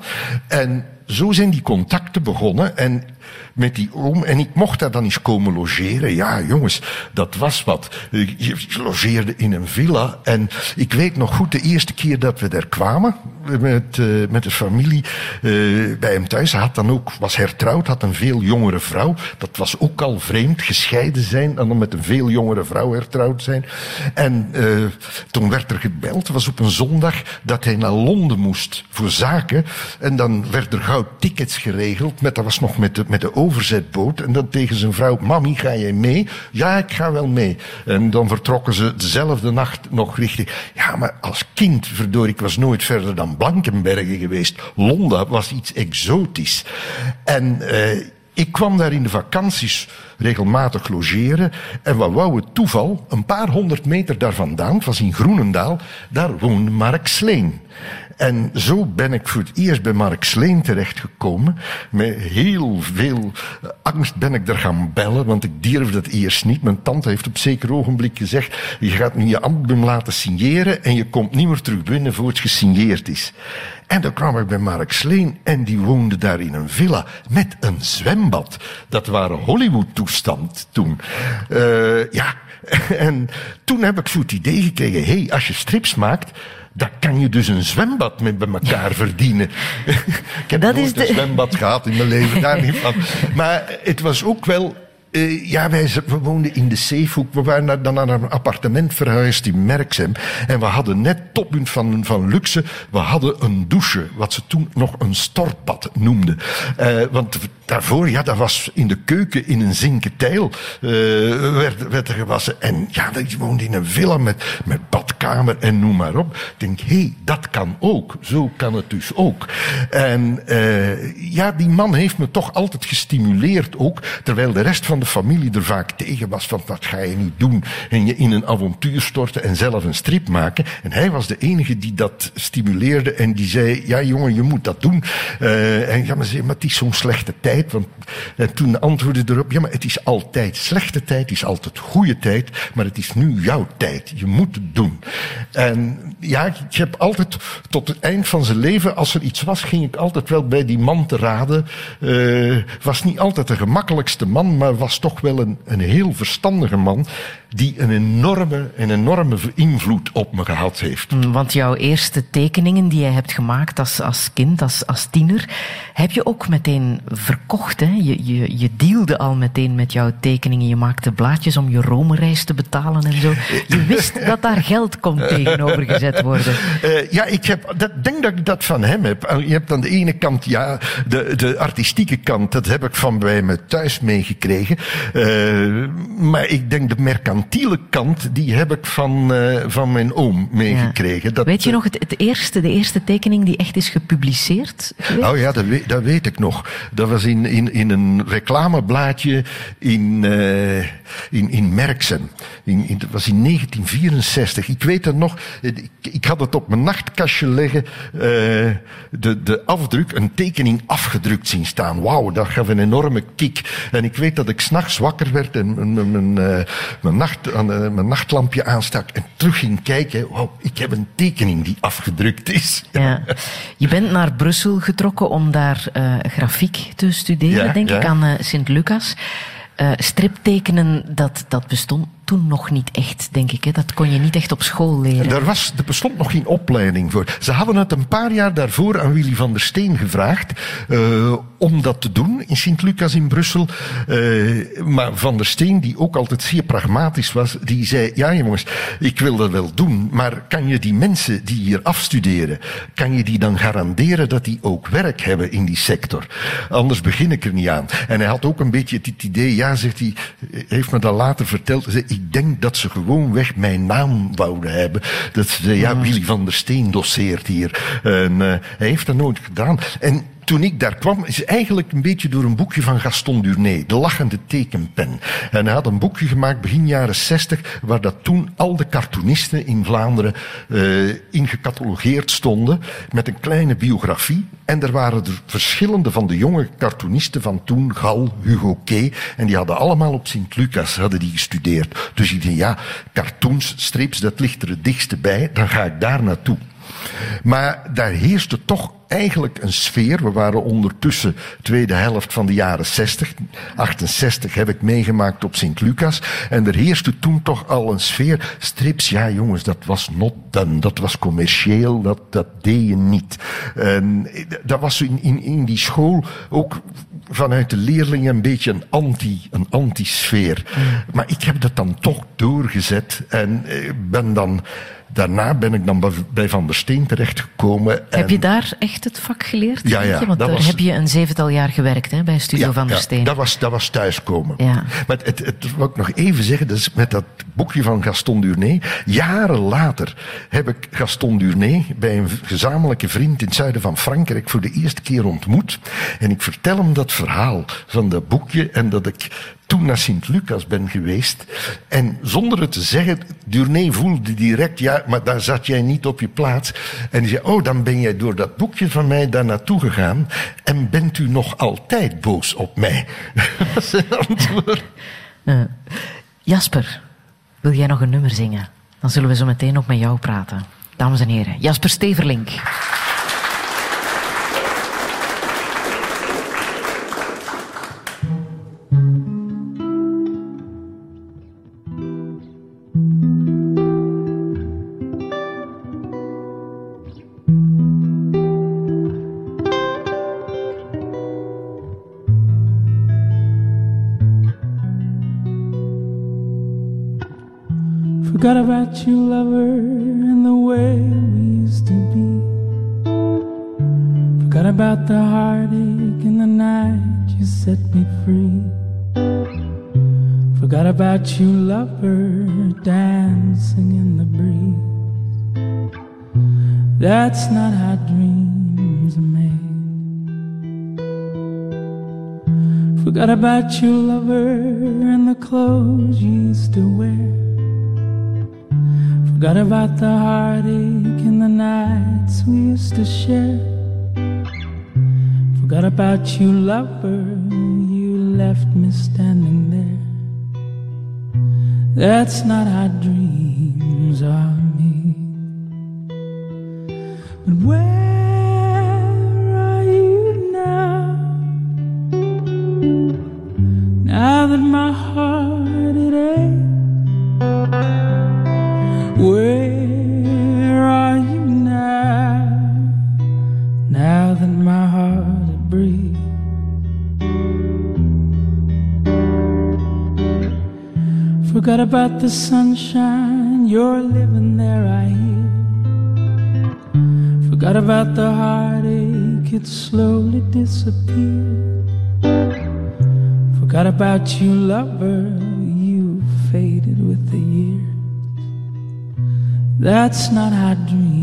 En zo zijn die contacten begonnen. En met die oom. En ik mocht daar dan eens komen logeren. Ja, jongens, dat was wat. Je logeerde in een villa. En ik weet nog goed, de eerste keer dat we daar kwamen, met, uh, met de familie uh, bij hem thuis, hij had dan ook, was hertrouwd, had een veel jongere vrouw. Dat was ook al vreemd, gescheiden zijn en dan met een veel jongere vrouw hertrouwd zijn. En uh, toen werd er gebeld, het was op een zondag, dat hij naar Londen moest voor zaken. En dan werd er gauw tickets geregeld, met, dat was nog met de, met de overzetboot. En dan tegen zijn vrouw, mami, ga jij mee? Ja, ik ga wel mee. En dan vertrokken ze dezelfde nacht nog richting... Ja, maar als kind, verdorie, ik was nooit verder dan Blankenbergen geweest. Londen was iets exotisch. En uh, ik kwam daar in de vakanties regelmatig logeren. En wat wou het toeval, een paar honderd meter daar vandaan, het was in Groenendaal, daar woonde Mark Sleen. En zo ben ik voor het eerst bij Mark Sleen terechtgekomen. Met heel veel angst ben ik er gaan bellen, want ik durfde dat eerst niet. Mijn tante heeft op zeker ogenblik gezegd, je gaat nu je album laten signeren en je komt niet meer terug binnen voor het gesigneerd is. En dan kwam ik bij Mark Sleen en die woonde daar in een villa met een zwembad. Dat waren Hollywood-toestand toen. Uh, ja, en toen heb ik zo het idee gekregen, hé, hey, als je strips maakt, dan kan je dus een zwembad met bij elkaar verdienen. ik heb Dat nooit is de- een zwembad gehad in mijn leven, daar niet van. Maar het was ook wel Eh, ja, wij we woonden in de Zeehoek. We waren naar- dan naar een appartement verhuisd in Merksem. En we hadden net toppunt van, van luxe. We hadden een douche, wat ze toen nog een stortbad noemden. Eh, want daarvoor, ja, dat was in de keuken in een zinken tijl. eh, werd, er gewassen. En ja, je woonde in een villa met, met badkamer en noem maar op. Ik denk, hé, hey, dat kan ook. Zo kan het dus ook. En eh, ja, die man heeft me toch altijd gestimuleerd ook. Terwijl de rest van de familie er vaak tegen was van wat ga je nu doen? En je in een avontuur storten en zelf een strip maken. En hij was de enige die dat stimuleerde en die zei, ja jongen, je moet dat doen. Eh, en ja, maar, zei, maar het is zo'n slechte tijd. Want, en toen antwoordde erop, ja, maar het is altijd slechte tijd, is altijd goede tijd, maar het is nu jouw tijd. Je moet het doen. En ja, ik heb altijd tot het eind van zijn leven, als er iets was, ging ik altijd wel bij die man te raden. Eh, was niet altijd de gemakkelijkste man, maar was toch wel een, een heel verstandige man die een enorme, een enorme invloed op me gehad heeft. Want jouw eerste tekeningen die je hebt gemaakt als, als kind, als, als tiener, heb je ook meteen verkocht. Hè? Je, je, je dealde al meteen met jouw tekeningen. Je maakte blaadjes om je Rome-reis te betalen en zo. Je wist dat daar geld kon tegenover gezet worden. Uh, ja, ik heb, dat, denk dat ik dat van hem heb. Je hebt aan de ene kant, ja, de, de artistieke kant, dat heb ik van bij me thuis meegekregen. Uh, maar ik denk de mercantiele kant, die heb ik van, uh, van mijn oom meegekregen. Ja. Weet je nog het, het, eerste, de eerste tekening die echt is gepubliceerd? Geweest? Oh ja, dat weet, dat weet ik nog. Dat was in, in, in een reclameblaadje in, in, in Merksem. In, in, dat was in 1964. Ik weet het nog. Ik, ik had het op mijn nachtkastje liggen. Uh, de, de afdruk, een tekening afgedrukt zien staan. Wauw, dat gaf een enorme kick. En ik weet dat ik s'nachts wakker werd en mijn, mijn, mijn, mijn, nacht, uh, mijn nachtlampje aanstak en terug ging kijken. Wauw, ik heb een tekening die afgedrukt is. Ja. Je bent naar Brussel getrokken om daar uh, grafiek te studeren, ja, denk ja. ik, aan uh, Sint-Lucas. Uh, striptekenen, dat, dat bestond toen nog niet echt, denk ik. Hè? Dat kon je niet echt op school leren. Er, was, er bestond nog geen opleiding voor. Ze hadden het een paar jaar daarvoor aan Willy van der Steen gevraagd uh, om dat te doen in Sint-Lucas in Brussel. Uh, maar Van der Steen, die ook altijd zeer pragmatisch was, die zei, ja jongens, ik wil dat wel doen, maar kan je die mensen die hier afstuderen, kan je die dan garanderen dat die ook werk hebben in die sector? Anders begin ik er niet aan. En hij had ook een beetje het idee, ja, zegt hij, heeft me dat later verteld, zei, ik denk dat ze gewoonweg mijn naam wouden hebben. Dat ze zei, ja, Willy van der Steen doseert hier. En uh, hij heeft dat nooit gedaan. En toen ik daar kwam, is eigenlijk een beetje door een boekje van Gaston Durné, De Lachende Tekenpen. En hij had een boekje gemaakt begin jaren 60, waar dat toen al de cartoonisten in Vlaanderen uh, in gecatalogeerd stonden, met een kleine biografie. En er waren er verschillende van de jonge cartoonisten van toen, Gal, Hugo K. En die hadden allemaal op Sint-Lucas hadden die gestudeerd. Dus ik dacht, ja, cartoons, strips, dat ligt er het dichtste bij, dan ga ik daar naartoe. Maar daar heerste toch eigenlijk een sfeer. We waren ondertussen tweede helft van de jaren 60. 68 heb ik meegemaakt op Sint-Lucas. En er heerste toen toch al een sfeer. Strips, ja jongens, dat was not done. Dat was commercieel, dat, dat deed je niet. En dat was in, in, in die school ook vanuit de leerlingen een beetje een anti, een anti-sfeer. Maar ik heb dat dan toch doorgezet en ben dan Daarna ben ik dan bij Van der Steen terechtgekomen. Heb je daar echt het vak geleerd? Ja, ja. Want daar was, heb je een zevental jaar gewerkt hè, bij Studio ja, Van der ja, Steen. Dat was, dat was thuiskomen. Ja. Maar het, het, het wil ik nog even zeggen, dus met dat boekje van Gaston Durné. Jaren later heb ik Gaston Durné bij een gezamenlijke vriend in het zuiden van Frankrijk voor de eerste keer ontmoet. En ik vertel hem dat verhaal van dat boekje en dat ik toen naar Sint-Lucas ben geweest. En zonder het te zeggen, Durné voelde direct, ja, maar daar zat jij niet op je plaats. En die zei, oh, dan ben jij door dat boekje van mij daar naartoe gegaan. En bent u nog altijd boos op mij? dat zijn antwoord. Uh, Jasper, wil jij nog een nummer zingen? Dan zullen we zo meteen nog met jou praten. Dames en heren, Jasper Steverlink. Forgot about you, lover, and the way we used to be. Forgot about the heartache and the night you set me free. Forgot about you, lover, dancing in the breeze. That's not how dreams are made. Forgot about you, lover, and the clothes you used to wear. Forgot about the heartache and the nights we used to share. Forgot about you, lover, you left me standing there. That's not how dreams are made. But where Forgot about the sunshine, you're living there, I hear. Forgot about the heartache, it slowly disappeared. Forgot about you, lover, you faded with the years. That's not how dreams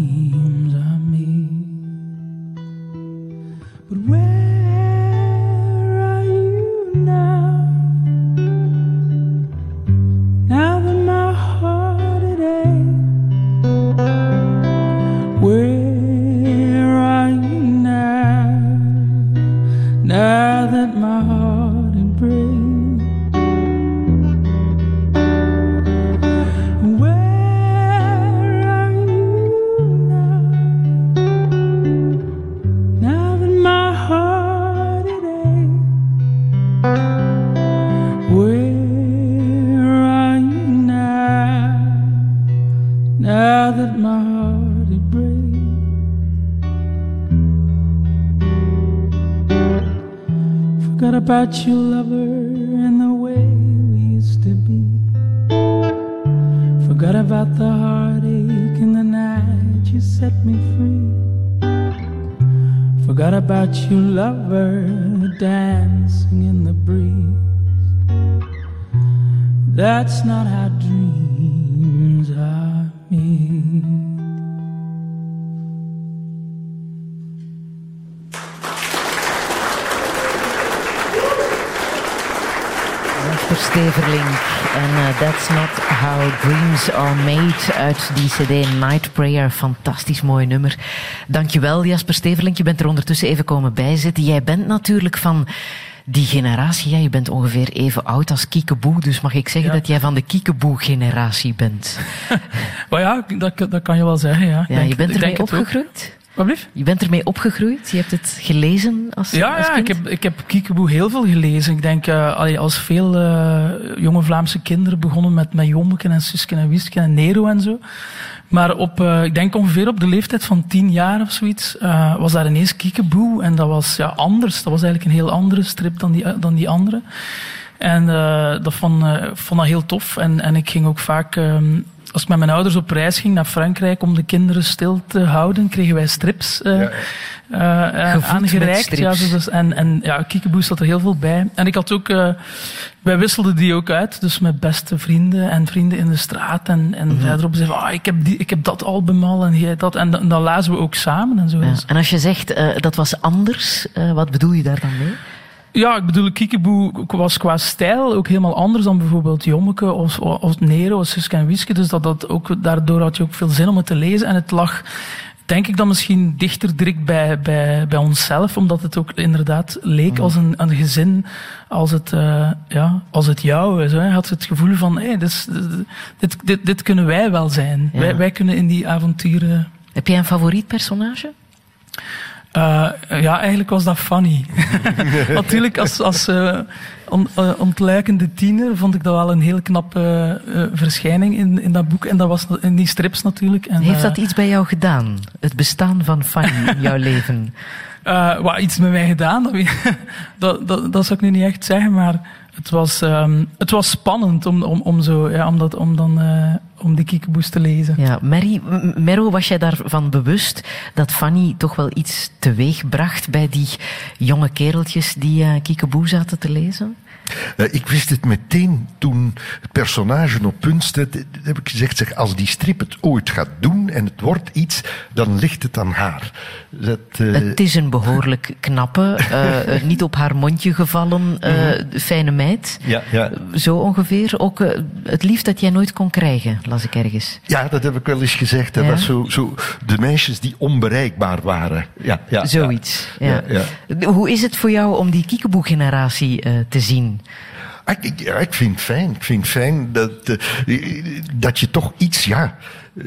about you, lover, and the way we used to be. Forgot about the heartache and the night you set me free. Forgot about you, lover, dancing in the breeze. That's not how dreams are made. Jasper Steverlink en eh, That's Not How Dreams Are Made uit die cd Night Prayer. Fantastisch mooi nummer. Dankjewel Jasper Steverlink, je bent er ondertussen even komen bijzitten. Jij bent natuurlijk van die generatie, ja, je bent ongeveer even oud als Kiekeboe, dus mag ik zeggen Ja. dat jij van de Kiekeboe-generatie bent? Maar ja, dat, dat kan je wel zeggen, ja. Ja, denk- je bent ermee opgegroeid? Wat? Je bent ermee opgegroeid? Je hebt het gelezen als, Ja, als ja kind? ik, heb, ik heb Kiekeboe heel veel gelezen. Ik denk, eh, als veel eh, jonge Vlaamse kinderen begonnen met, met en Suske en Wiske en Nero en zo. Maar op, eh, ik denk ongeveer op de leeftijd van tien jaar of zoiets, was daar ineens Kiekeboe. En dat was ja, anders. Dat was eigenlijk een heel andere strip dan die, dan die andere. En dat vond, eh, vond dat heel tof. En, en ik ging ook vaak, ehm, als ik met mijn ouders op reis ging naar Frankrijk om de kinderen stil te houden, kregen wij strips eh, Ja. eh, eh, aangereikt. Ja, zo dus, en, en ja, Kiekeboe zat er heel veel bij. En ik had ook, eh, wij wisselden die ook uit, dus met beste vrienden en vrienden in de straat. En, en Mhm. verderop zeiden van, ah, ik, heb die, ik heb dat album al en jij dat. En, dan- dan lazen we ook samen en zo. Ja. Dus- En als je zegt dat was anders, eh, wat bedoel je daar dan mee? Ja, ik bedoel, Kiekeboe was qua stijl ook helemaal anders dan bijvoorbeeld Jommeke of, of Nero of Suske en Wiske. Dus dat, dat ook, daardoor had je ook veel zin om het te lezen. En het lag, denk ik, dan misschien dichter direct bij, bij, bij onszelf. Omdat het ook inderdaad leek als een, een gezin, als het, eh, ja, als het jou is. Hè. Had het gevoel van, hey, dit, dit, dit, dit kunnen wij wel zijn. Ja. Wij, wij kunnen in die avonturen... Heb jij een favoriet personage? Eh, ja, eigenlijk was dat funny. Natuurlijk, als, als eh, on- eh, ontluikende tiener vond ik dat wel een heel knappe eh, verschijning in, in dat boek. En dat was in die strips natuurlijk. En, Heeft dat iets bij jou gedaan? Het bestaan van Fanny in jouw leven? Eh, wat iets met mij gedaan, dat, dat, dat, dat zou ik nu niet echt zeggen, maar het was, ehm, het was spannend om, om, om, zo, ja, om, dat, om, dan, eh, om die kiekeboes te lezen. Ja, Mary, M- Merro, was jij daarvan bewust dat Fanny toch wel iets teweeg bracht bij die jonge kereltjes die eh Kiekeboe zaten te lezen? Eh, ik wist het meteen toen het personage op punt stond. heb ik gezegd, zeg, als die strip het ooit gaat doen en het wordt iets, dan ligt het aan haar. Dat, eh, Het is een behoorlijk knappe, eh, niet op haar mondje gevallen, eh, fijne meid. ja, ja. Zo ongeveer. Ook het lief dat jij nooit kon krijgen, las ik ergens. ja, dat heb ik wel eens gezegd. Dat Ja? was zo, zo de meisjes die onbereikbaar waren. Ja, ja, Zoiets. Ja. Ja. Hoe is het voor jou om die Kiekeboe-generatie te zien? Ah, Ik, ja, ik vind het fijn. Ik vind het fijn dat, eh, dat je toch iets, ja. eh,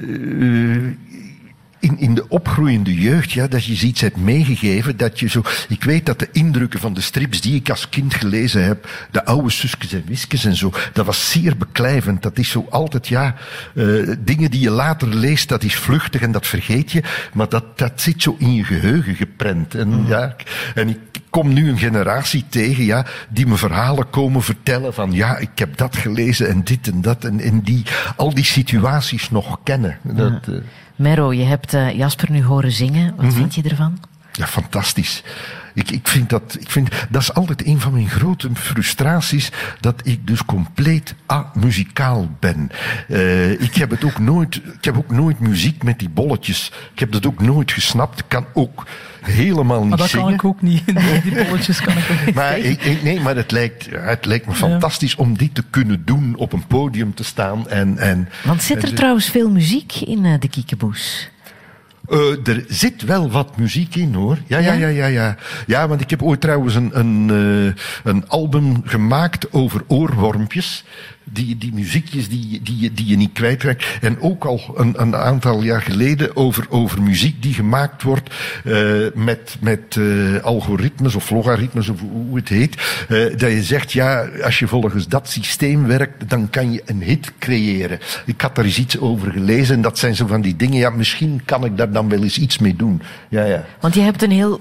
in, in de opgroeiende jeugd, ja, dat je iets hebt meegegeven. Dat je zo. Ik weet dat de indrukken van de strips die ik als kind gelezen heb, de oude Suskes en Wiskes en zo, dat was zeer beklijvend. Dat is zo altijd, ja, eh, dingen die je later leest, dat is vluchtig en dat vergeet je. Maar dat, dat zit zo in je geheugen geprent. En, ja, en ik kom nu een generatie tegen, ja, die me verhalen komen vertellen van, ja, ik heb dat gelezen en dit en dat. En, en die al die situaties nog kennen. Dat, eh, Merro, je hebt eh, Jasper nu horen zingen. Wat Mhm. vind je ervan? Ja, fantastisch. Ik, ik vind dat, ik vind, dat is altijd een van mijn grote frustraties, dat ik dus compleet amuzikaal ben. Eh, ik heb het ook nooit, ik heb ook nooit muziek met die bolletjes. Ik heb dat ook nooit gesnapt. Ik kan ook helemaal niet Maar dat zingen. kan ik ook niet. Nee, die bolletjes kan ik ook niet. Maar, ik, ik- nee, maar het lijkt, het lijkt me fantastisch om dit te kunnen doen, op een podium te staan. En, en, Want zit er trouwens veel muziek in eh, de Kiekeboes? Eh, er zit wel wat muziek in hoor. Ja, ja, Ja? ja, ja. Ja, want ik heb ooit trouwens een, een, eh, een album gemaakt over oorwormpjes. Die, die muziekjes die, die, je- die je niet kwijtraakt. En ook al een, een aantal jaar geleden over, over muziek die gemaakt wordt eh, met, met eh, algoritmes of logaritmes of hoe het heet. Eh, dat je zegt, ja, als je volgens dat systeem werkt, dan kan je een hit creëren. Ik had daar eens iets over gelezen en dat zijn zo van die dingen. Ja, misschien kan ik daar dan wel eens iets mee doen. Ja, ja. Want je hebt een heel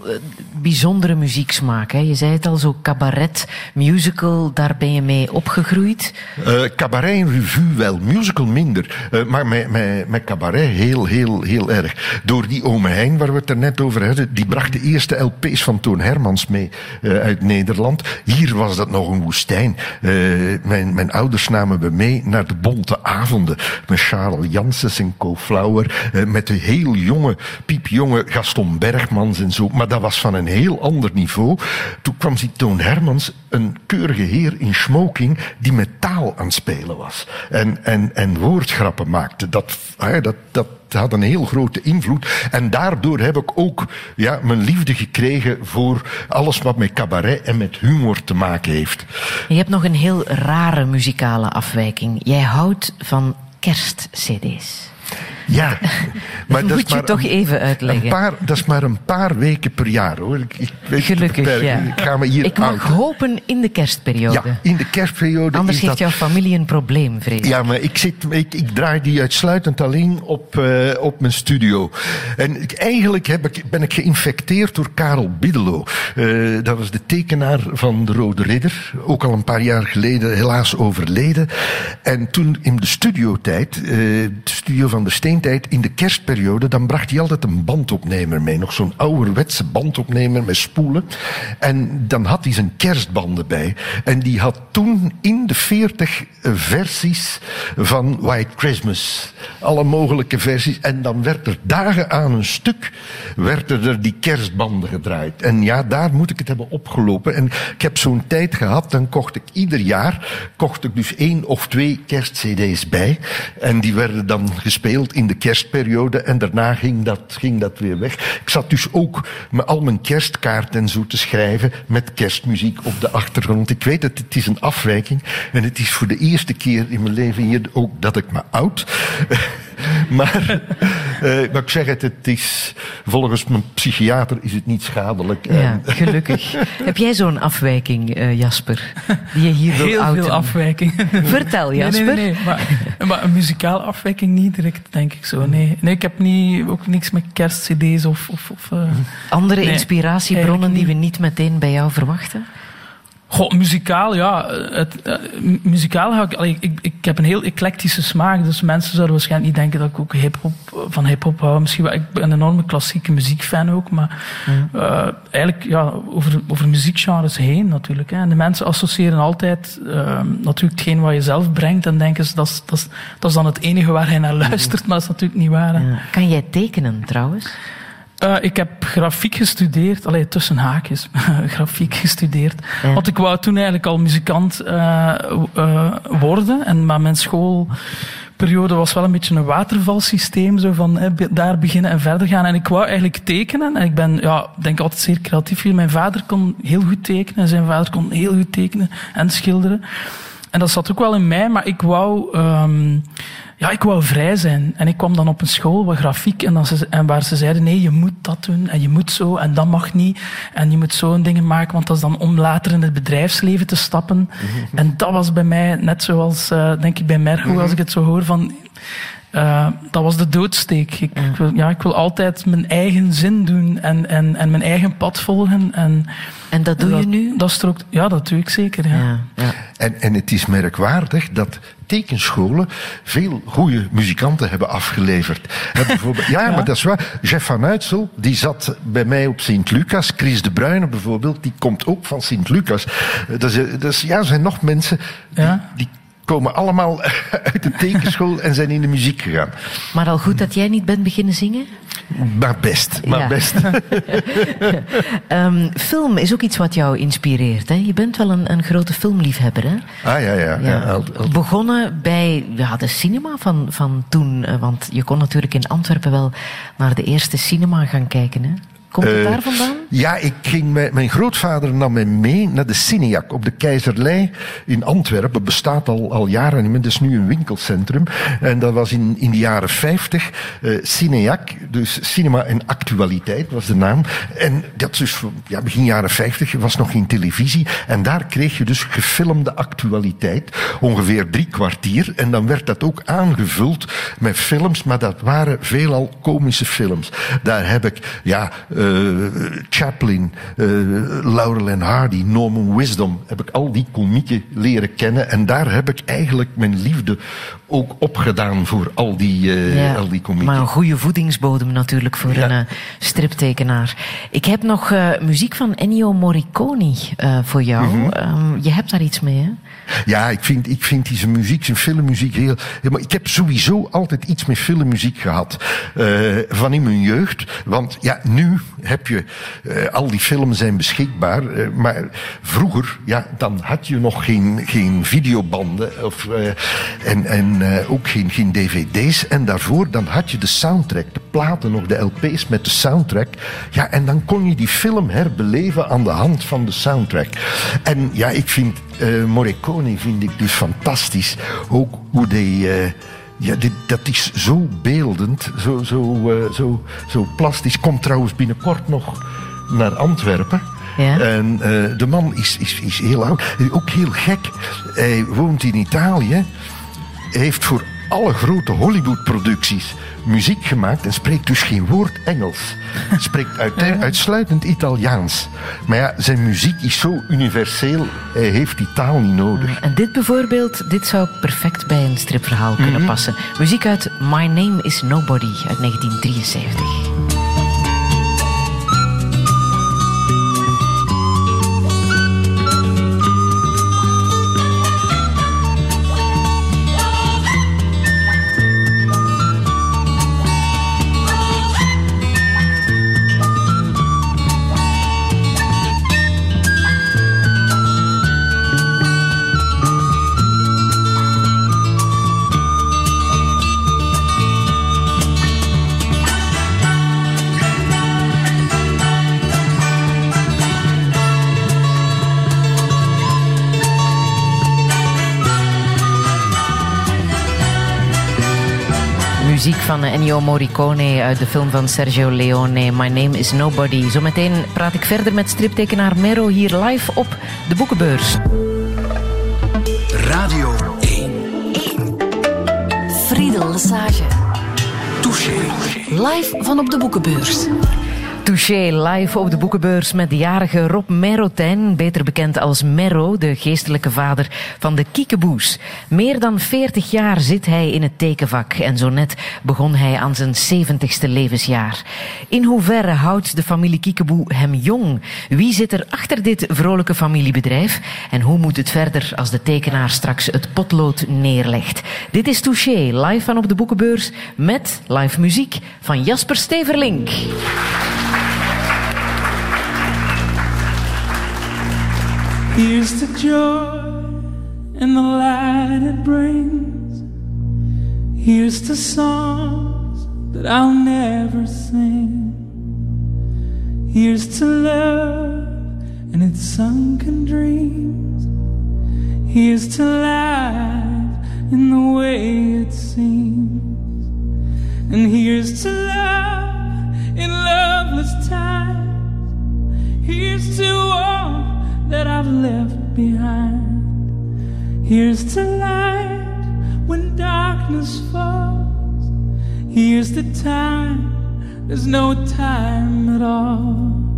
bijzondere muzieksmaak. Hè? Je zei het al, zo cabaret, musical, daar ben je mee opgegroeid. Eh, cabaret en revue wel, musical minder. Eh, maar met, cabaret heel, heel, heel erg. Door die ome Hein, waar we het er net over hadden, die bracht de eerste LP's van Toon Hermans mee eh, uit Nederland. Hier was dat nog een woestijn. Mijn, mijn ouders namen me mee naar de bonte avonden. Met Charles Janssens en Co Flauwer. eh, met de heel jonge, piepjonge Gaston Bergmans en zo. Maar dat was van een heel ander niveau. Toen kwam die Toon Hermans, een keurige heer in smoking, die met taal aan spelen was. En, en, en woordgrappen maakte. Dat, ah, dat, dat had een heel grote invloed. En daardoor heb ik ook ja, mijn liefde gekregen voor alles wat met cabaret en met humor te maken heeft. Je hebt nog een heel rare muzikale afwijking. Jij houdt van kerstcd's. Ja, maar Dat dat moet je maar toch een- even uitleggen. Een paar, dat is maar een paar weken per jaar hoor. Ik, ik weet Gelukkig, ja. Ik ga me hier Ik mag hopen in de kerstperiode. Ja, in de kerstperiode Anders heeft dat... jouw familie een probleem, vrees. Ja, maar ik, zit, ik, ik draai die uitsluitend alleen op, eh, op mijn studio. En ik, eigenlijk heb ik, ben ik geïnfecteerd door Karel Biddelo. Eh, dat was de tekenaar van de Rode Ridder. Ook al een paar jaar geleden helaas overleden. En toen in de studiotijd, eh, de studio van de Steentijd, in de kerstperiode, dan bracht hij altijd een bandopnemer mee. Nog zo'n ouderwetse bandopnemer met spoelen. En dan had hij zijn kerstbanden bij. En die had toen in de 40 versies van White Christmas. Alle mogelijke versies. En dan werd er dagen aan een stuk, werden er die kerstbanden gedraaid. En ja, daar moet ik het hebben opgelopen. En ik heb zo'n tijd gehad, dan kocht ik ieder jaar, kocht ik dus één of twee kerstcd's bij. En die werden dan gespeeld in de kerstperiode. En daarna ging dat, ging dat weer weg. Ik zat dus ook met al mijn kerstkaarten en zo te schrijven met kerstmuziek op de achtergrond. Ik weet het, het is een afwijking. En het is voor de eerste keer in mijn leven hier ook dat ik me oud. maar maar ik zeg het, het is, volgens mijn psychiater is het niet schadelijk. Ja, gelukkig. Heb jij zo'n afwijking, eh, Jasper, die je hier Heel veel afwijking. Vertel, Jasper. nee, nee, nee. Maar, maar een muzikale afwijking niet direct, denk ik zo. Nee, nee ik heb niet, ook niks met kerstcd's of... of, of eh, Andere Nee, inspiratiebronnen die we niet meteen bij jou verwachten? Goh, muzikaal, ja. Het, eh, mu- muzikaal ga ik, allee, ik, ik heb een heel eclectische smaak, dus mensen zouden waarschijnlijk niet denken dat ik ook hip-hop, van hip-hop hou. Misschien wel, ik ben een enorme klassieke muziekfan ook, maar eh, eigenlijk ja, over, over muziekgenres heen natuurlijk. Hè. En de mensen associëren altijd eh, natuurlijk hetgeen wat je zelf brengt en denken ze dat is, dat, is, dat is dan het enige waar hij naar luistert, maar dat is natuurlijk niet waar. Ja. Kan jij tekenen trouwens? Eh, ik heb grafiek gestudeerd, alleen tussen haakjes, grafiek gestudeerd. Ja. Want ik wou toen eigenlijk al muzikant eh, eh, worden. En, maar mijn schoolperiode was wel een beetje een watervalsysteem. Zo van be- daar beginnen en verder gaan. En ik wou eigenlijk tekenen. En ik ben, ja, denk altijd zeer creatief. Mijn vader kon heel goed tekenen. En zijn vader kon heel goed tekenen en schilderen. En dat zat ook wel in mij, maar ik wou, ehm, ja, ik wou vrij zijn. En ik kwam dan op een school waar grafiek en, dan ze, en waar ze zeiden: nee, je moet dat doen en je moet zo en dat mag niet. En je moet zo'n dingen maken, want dat is dan om later in het bedrijfsleven te stappen. En dat was bij mij net zoals, eh, denk ik, bij Mergo, als ik het zo hoor van. Eh, dat was de doodsteek. Ik, ik wil, ja, ik wil altijd mijn eigen zin doen en, en, en mijn eigen pad volgen. En En dat doe je nu? Dat strookt, ja, dat doe ik zeker. Ja. Ja, ja. En, en het is merkwaardig dat tekenscholen veel goede muzikanten hebben afgeleverd. Bijvoorbeeld, ja, maar dat is waar. Jeff van Uitsel, die zat bij mij op Sint-Lucas. Chris de Bruyne bijvoorbeeld, die komt ook van Sint-Lucas. Eh, Dat, is, dat is, ja, er zijn nog mensen die, Ja. die komen allemaal uit de tekenschool en zijn in de muziek gegaan. Maar al goed dat jij niet bent beginnen zingen? Maar best, maar Ja. best. Ehm, film is ook iets wat jou inspireert. Hè? Je bent wel een, een grote filmliefhebber. Hè? Ah ja, ja. ja. al- al- Begonnen bij ja, de cinema van, van toen. eh, Want je kon natuurlijk in Antwerpen wel naar de eerste cinema gaan kijken. Hè? Komt het Eh, daar vandaan? Ja, ik ging met, mijn grootvader nam mij mee naar de Cineac op de Keizerlei in Antwerpen. Bestaat al, al jaren niet meer, dat is nu een winkelcentrum. En dat was in, in de jaren 50 eh Cineac, dus Cinema en Actualiteit was de naam. En dat is dus ja, begin jaren 50 was nog geen televisie. En daar kreeg je dus gefilmde actualiteit, ongeveer drie kwartier. En dan werd dat ook aangevuld met films, maar dat waren veelal komische films. Daar heb ik, ja, eh, Chaplin, eh, Laurel en Hardy, Norman Wisdom, heb ik al die komieken leren kennen. En daar heb ik eigenlijk mijn liefde ook opgedaan voor al die, eh, al die komieken. maar een goede voedingsbodem natuurlijk voor Ja. een eh, striptekenaar. Ik heb nog eh, muziek van Ennio Morricone eh, voor jou. Mhm. Ehm, je hebt daar iets mee, hè? Ja, ik vind, ik vind die zijn muziek, zijn filmmuziek heel. Maar ik heb sowieso altijd iets met filmmuziek gehad. eh, van in mijn jeugd. Want ja, nu heb je... eh, al die films zijn beschikbaar. eh, maar vroeger, ja, dan had je nog geen, geen videobanden. Of, eh, en en ook geen, geen dvd's. En daarvoor, dan had je de soundtrack. De platen nog, de LP's met de soundtrack. Ja, en dan kon je die film herbeleven aan de hand van de soundtrack. En ja, ik vind... Morricone vind ik dus fantastisch. Ook hoe die... eh, ja, dit, dat is zo beeldend, zo, zo, eh, zo, zo plastisch. Komt trouwens binnenkort nog naar Antwerpen. Ja. En eh, de man is, is, is heel oud. Ook heel gek. Hij woont in Italië. Hij heeft voor alle grote Hollywood-producties muziek gemaakt en spreekt dus geen woord Engels. Spreekt uite- uitsluitend Italiaans. Maar ja, zijn muziek is zo universeel, hij heeft die taal niet nodig. En dit bijvoorbeeld, dit zou perfect bij een stripverhaal kunnen Mhm. passen. Muziek uit My Name is Nobody uit 1973. Muziek van Ennio Morricone uit de film van Sergio Leone, My Name is Nobody. Zometeen praat ik verder met striptekenaar Mero hier live op de boekenbeurs. Radio 1. Friedel Lesage. Touché. Live van op de boekenbeurs. Touché live op de boekenbeurs met de jarige Rob Merotijn, beter bekend als Merro, de geestelijke vader van de Kiekeboes. Meer dan 40 jaar zit hij in het tekenvak en zo net begon hij aan zijn 70ste levensjaar. In hoeverre houdt de familie Kiekeboe hem jong? Wie zit er achter dit vrolijke familiebedrijf? En hoe moet het verder als de tekenaar straks het potlood neerlegt? Dit is Touché, live van op de boekenbeurs met live muziek van Jasper Steverlink. Here's the joy and the light it brings. Here's the songs that I'll never sing. Here's to love and its sunken dreams. Here's to life in the way it seems. And here's to love in times. Here's to all that I've left behind. Here's to light when darkness falls. Here's the time, there's no time at all.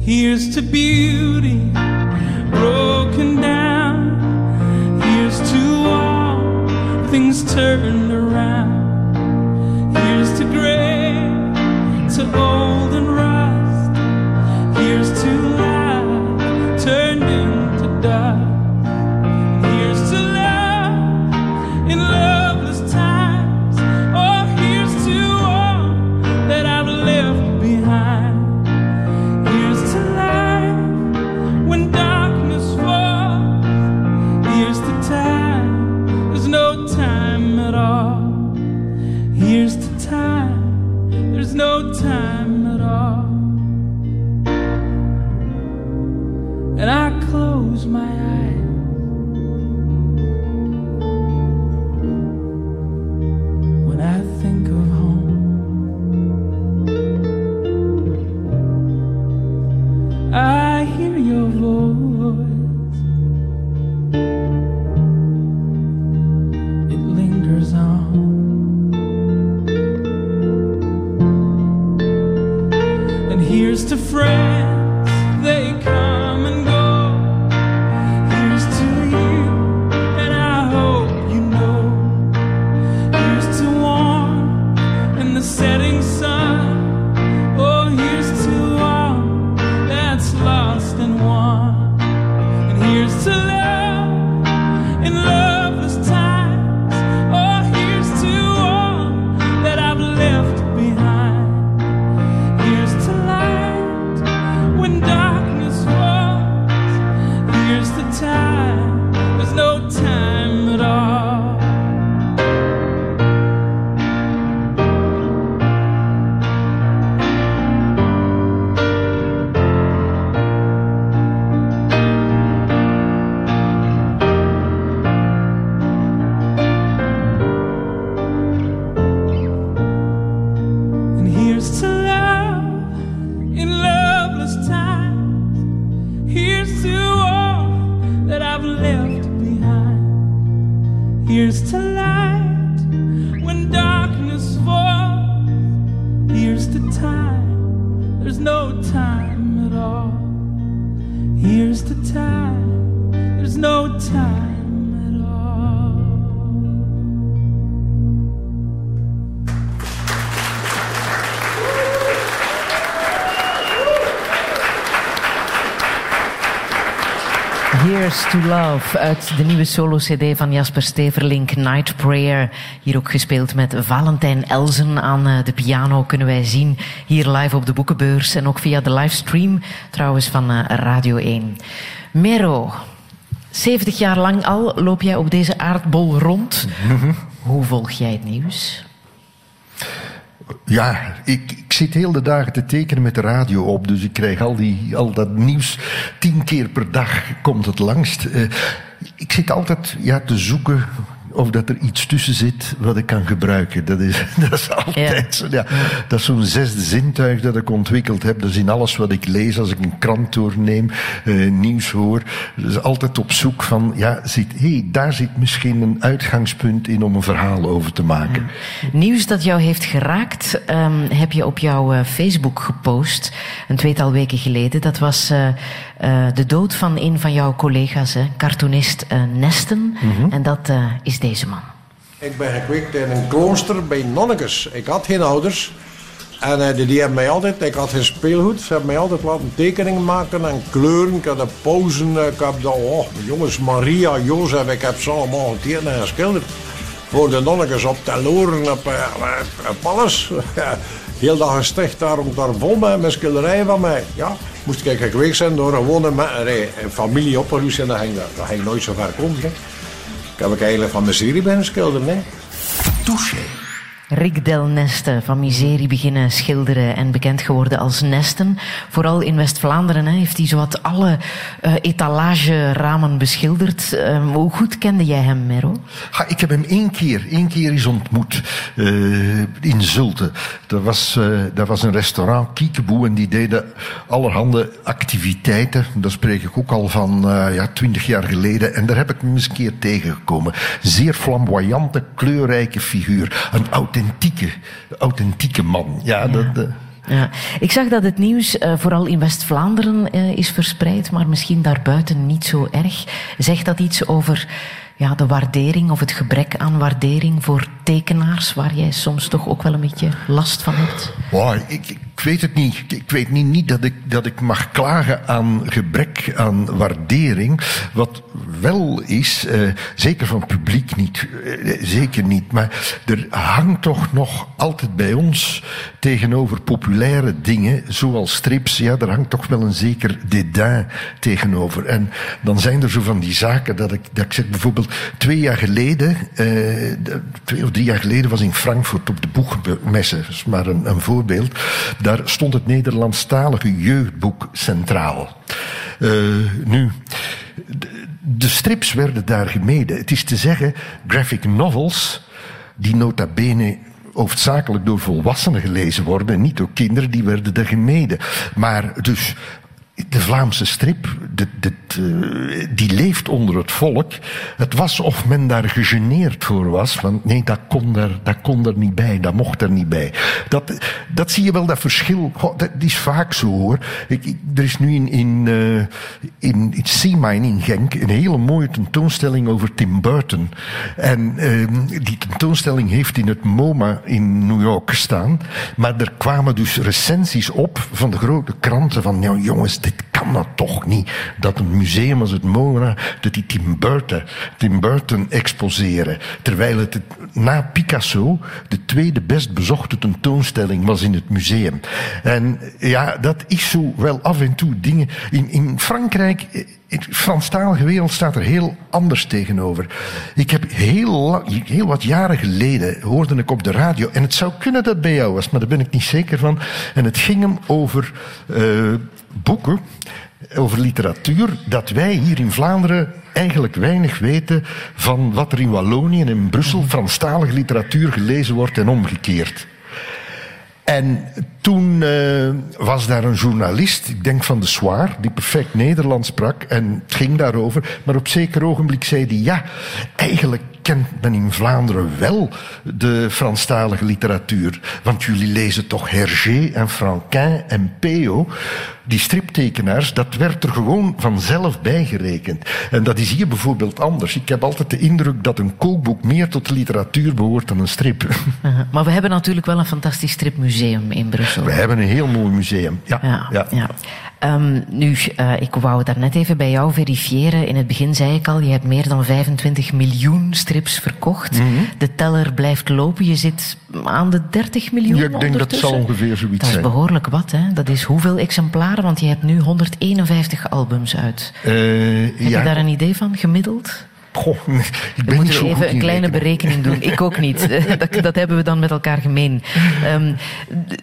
Here's to beauty broken down. Here's to all things turned around. Here's to gray, to old and rust. Here's to Love uit de nieuwe solo-cd van Jasper Steverlink, Night Prayer. Hier ook gespeeld met Valentijn Elzen aan eh, de piano, kunnen wij zien. Hier live op de boekenbeurs en ook via de livestream trouwens van eh, Radio 1. Mero, 70 jaar lang al loop jij op deze aardbol rond. Hoe volg jij het nieuws? Ja, ik zit heel de dagen te tekenen met de radio op. Dus ik krijg al, die, al dat nieuws. Tien keer per dag komt het langst. Eh, ik zit altijd ja, te zoeken of dat er iets tussen zit wat ik kan gebruiken. Dat is, dat is altijd zo. Ja. Dat is zo'n zesde zintuig dat ik ontwikkeld heb. Dat is in alles wat ik lees, als ik een krant doorneem, eh, nieuws hoor. Dus altijd op zoek van, ja, zit, hey, daar zit misschien een uitgangspunt in om een verhaal over te maken. Nieuws dat jou heeft geraakt, ehm, heb je op jouw eh, Facebook gepost. Een tweetal weken geleden. Dat was eh, eh, de dood van een van jouw collega's, hè, cartoonist eh, Nesten. En dat eh, is deze man. Ik ben gekweekt in een klooster bij nonnekes. Ik had geen ouders. En eh, die, die hebben mij altijd, ik had geen speelgoed. Ze hebben mij altijd laten tekeningen maken en kleuren. Ik had de pauzen, eh, ik heb de, oh, jongens, Maria, Jozef, ik heb ze allemaal getekend en geschilderd. Voor de nonnekes op teloren, op, op alles. Heel dag gesticht daar, daar vol met, met schilderijen van mij. Ja, moest ik gekweekt zijn door een, een familie opgeruimd en dan ging dat, dat ging nooit zo ver komen. Ik heb ik eigenlijk van mijn serie bij schilderen. Touché. Rick Del Neste van Miserie beginnen schilderen en bekend geworden als Nesten. Vooral in West-Vlaanderen heeft hij zowat alle eh etalageramen beschilderd. Eh, hoe goed kende jij hem, Mero? Ik heb hem één keer, één keer eens ontmoet eh, in Zulte. Dat was, eh, dat was een restaurant, Kiekeboe, en die deden allerhande activiteiten. Daar spreek ik ook al van ja, twintig jaar geleden. En daar heb ik hem eens een keer tegengekomen. Zeer flamboyante, kleurrijke figuur. Een authentieke, authentieke man. Ja, dat... eh, Ja. Ik zag dat het nieuws eh, vooral in West-Vlaanderen eh, is verspreid, maar misschien daarbuiten niet zo erg. Zegt dat iets over ja, de waardering of het gebrek aan waardering voor tekenaars, waar jij soms toch ook wel een beetje last van hebt? Wow, ik, ik weet het niet. Ik weet niet, niet dat, ik, dat ik mag klagen aan gebrek aan waardering. Wat wel is, eh, zeker van publiek niet, eh, zeker niet. Maar er hangt toch nog altijd bij ons tegenover populaire dingen, zoals strips, ja, er hangt toch wel een zeker dédain tegenover. En dan zijn er zo van die zaken dat ik, dat ik zeg bijvoorbeeld twee jaar geleden, eh, twee of drie jaar geleden was in Frankfurt op de boekmessen, dat is maar een, een voorbeeld. Daar stond het Nederlandstalige jeugdboek centraal. Eh, nu, de, strips werden daar gemeden. Het is te zeggen, graphic novels, die nota bene hoofdzakelijk door volwassenen gelezen worden, en niet door kinderen, die werden er gemeden. Maar dus de Vlaamse strip, die leeft onder het volk. Het was of men daar gegeneerd voor was, want nee, dat kon er, dat kon er niet bij, dat mocht er niet bij. Dat, dat zie je wel, dat verschil, Goh, dat is vaak zo hoor. Ik, er is nu in, in, eh, in, in Seamine in Genk een hele mooie tentoonstelling over Tim Burton. En ehm, die tentoonstelling heeft in het MoMA in New York gestaan. Maar er kwamen dus recensies op van de grote kranten van, ja jongens, dit kan dat toch niet. Dat een museum als het MoMA, dat die Tim Burton, Tim Burton exposeren. Terwijl het na Picasso de tweede best bezochte tentoonstelling was in het museum. En ja, dat is zo wel af en toe dingen. In, in Frankrijk, de Franstalige wereld staat er heel anders tegenover. Ik heb heel, heel wat jaren geleden hoorde ik op de radio, en het zou kunnen dat het bij jou was, maar daar ben ik niet zeker van. En het ging hem over eh, boeken, over literatuur, dat wij hier in Vlaanderen eigenlijk weinig weten van wat er in Wallonië en in Brussel Franstalige literatuur gelezen wordt en omgekeerd. En toen eh, was daar een journalist, ik denk van de Soir, die perfect Nederlands sprak. En het ging daarover. Maar op zeker ogenblik zei hij, ja, eigenlijk kent men in Vlaanderen wel de Franstalige literatuur. Want jullie lezen toch Hergé en Franquin en Peo. Die striptekenaars, dat werd er gewoon vanzelf bijgerekend. En dat is hier bijvoorbeeld anders. Ik heb altijd de indruk dat een kookboek meer tot de literatuur behoort dan een strip. Uh, maar we hebben natuurlijk wel een fantastisch stripmuseum in Brussel. We hebben een heel mooi museum. Ja, Ja, ja. ja. Ehm, nu, eh, ik wou het daarnet even bij jou verifiëren. In het begin zei ik al, je hebt meer dan 25 miljoen strips verkocht. Mhm. De teller blijft lopen. Je zit aan de 30 miljoen Ja, ik denk dat zal ongeveer zoiets Dat is zijn. behoorlijk wat, hè? Dat is hoeveel exemplaren? Want je hebt nu 151 albums uit. Eh, Heb ja. je daar een idee van, gemiddeld? Goh, ik ben goed even een in kleine rekenen. berekening doen. Ik ook niet. Dat, dat hebben we dan met elkaar gemeen. Ehm,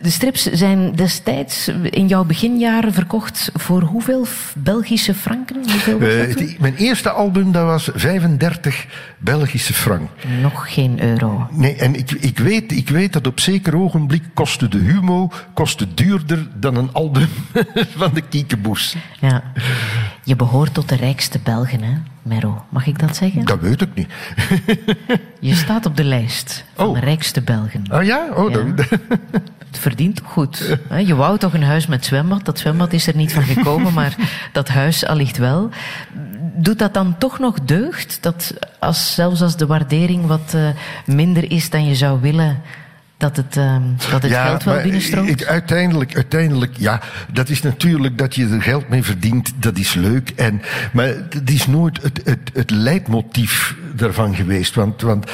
de- strips zijn destijds in jouw beginjaren verkocht voor hoeveel Belgische franken? Hoeveel Eh, die- mijn eerste album dat was 35 Belgische frank. Nog geen euro. Nee, en ik, ik, weet, ik weet dat op zeker ogenblik kostte de Humo kostte duurder dan een album van de Kiekeboes. Ja. Je behoort tot de rijkste Belgen, hè, Mero? Mag ik dat zeggen? Dat weet ik niet. Je staat op de lijst van Oh. de rijkste Belgen. Ah ja? Oh, Ja. dat- Het verdient toch goed. Je wou toch een huis met zwembad? Dat zwembad is er niet van gekomen, maar dat huis allicht wel. Doet dat dan toch nog deugd? Dat als, zelfs als de waardering wat eh, minder is dan je zou willen, dat het, ehm, dat het geld wel binnenstroomt? ik- uiteindelijk, uiteindelijk, ja, dat is natuurlijk dat je er geld mee verdient, dat is leuk. En, maar het is nooit het, het, het leidmotief daarvan geweest. Want, want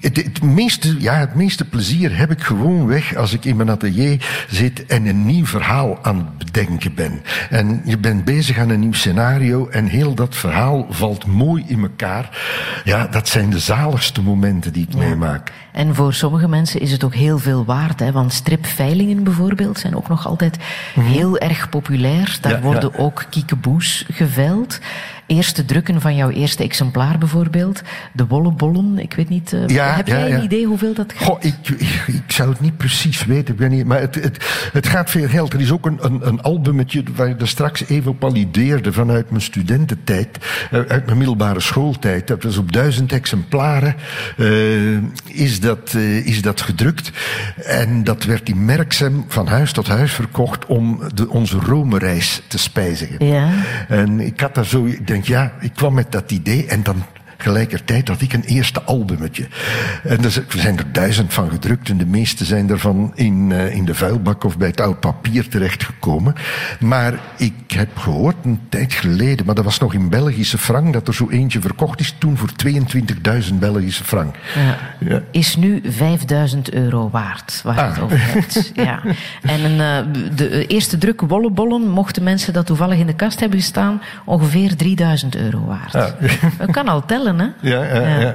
het, het, meeste, ja, het meeste plezier heb ik gewoon weg als ik in mijn atelier zit en een nieuw verhaal aan het bedenken ben. En je bent bezig aan een nieuw scenario en heel dat verhaal valt mooi in elkaar. Ja, dat zijn de zaligste momenten die ik meemaak. En voor sommige mensen is het ook heel veel waard. Hè? Want stripveilingen bijvoorbeeld zijn ook nog altijd heel erg populair. Daar Mhm. Ja, worden ja. ook kiekeboes geveild. Eerste drukken van jouw eerste exemplaar bijvoorbeeld. De wollebollen, ik weet niet. eh, Ja, heb ja, jij ja. een idee hoeveel dat gaat? Goh, ik, ik, ik zou het niet precies weten, ik niet, maar het, het, het gaat veel geld. Er is ook een, een, een albumetje waar je er straks even op vanuit mijn studententijd, eh, uit mijn middelbare schooltijd. Dat was op duizend exemplaren eh, is, dat, is dat gedrukt. En dat werd in Merksem van huis tot huis verkocht om de, onze Rome-reis te spijzigen. Ja. En ik had daar zo, ik ja, ik kwam met dat idee en dan gelijkertijd had ik een eerste albumetje. En er zijn er duizend van gedrukt en de meeste zijn ervan in, eh, in de vuilbak of bij het oud papier terechtgekomen. Maar ik heb gehoord een tijd geleden, maar dat was nog in Belgische frank, dat er zo eentje verkocht is toen voor 22.000 Belgische frank. Ja. Ja. Is nu 5000 euro waard, waar het Ah. over hebt. Ja. En een, eh, de eerste druk wollebollen, mochten mensen dat toevallig in de kast hebben gestaan, ongeveer 3000 euro waard. Ah. Dat kan al tellen, hè? Ja, ja, ja.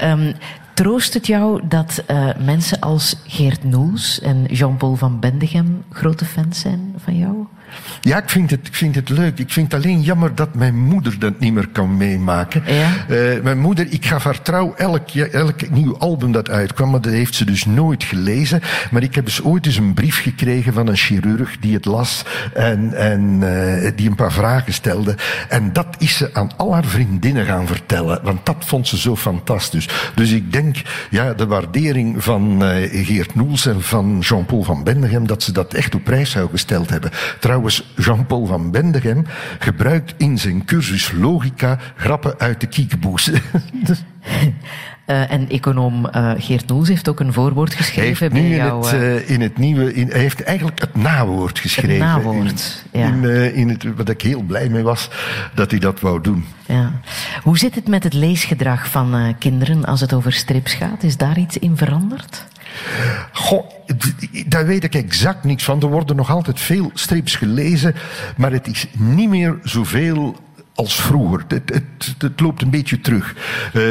Ehm, troost het jou dat eh, mensen als Geert Noels en Jean-Paul van Bendegem grote fans zijn van jou? Ja, ik vind, het, ik vind het leuk. Ik vind het alleen jammer dat mijn moeder dat niet meer kan meemaken. Ja? Eh, mijn moeder, ik gaf haar trouw elk, elk nieuw album dat uitkwam, maar dat heeft ze dus nooit gelezen. Maar ik heb dus ooit eens een brief gekregen van een chirurg die het las en, en eh, die een paar vragen stelde. En dat is ze aan al haar vriendinnen gaan vertellen, want dat vond ze zo fantastisch. Dus ik denk, ja, de waardering van eh, Geert Noels en van Jean-Paul van Bendegem, dat ze dat echt op prijs zou gesteld hebben. Trouwens, Jean-Paul van Bendegem gebruikt in zijn cursus logica grappen uit de kiekeboes. Eh, en econoom eh, Geert Noels heeft ook een voorwoord Hij geschreven heeft bij in jou. het, eh, in het nieuwe, in, hij heeft eigenlijk het nawoord geschreven. nawoord, In, ja. in, in het, wat ik heel blij mee was, dat hij dat wou doen. ja. Hoe zit het met het leesgedrag van kinderen als het over strips gaat? Is daar iets in veranderd? Goh, daar weet ik exact niks van. Er worden nog altijd veel strips gelezen, maar het is niet meer zoveel als vroeger. Het, het, het loopt een beetje terug. Eh,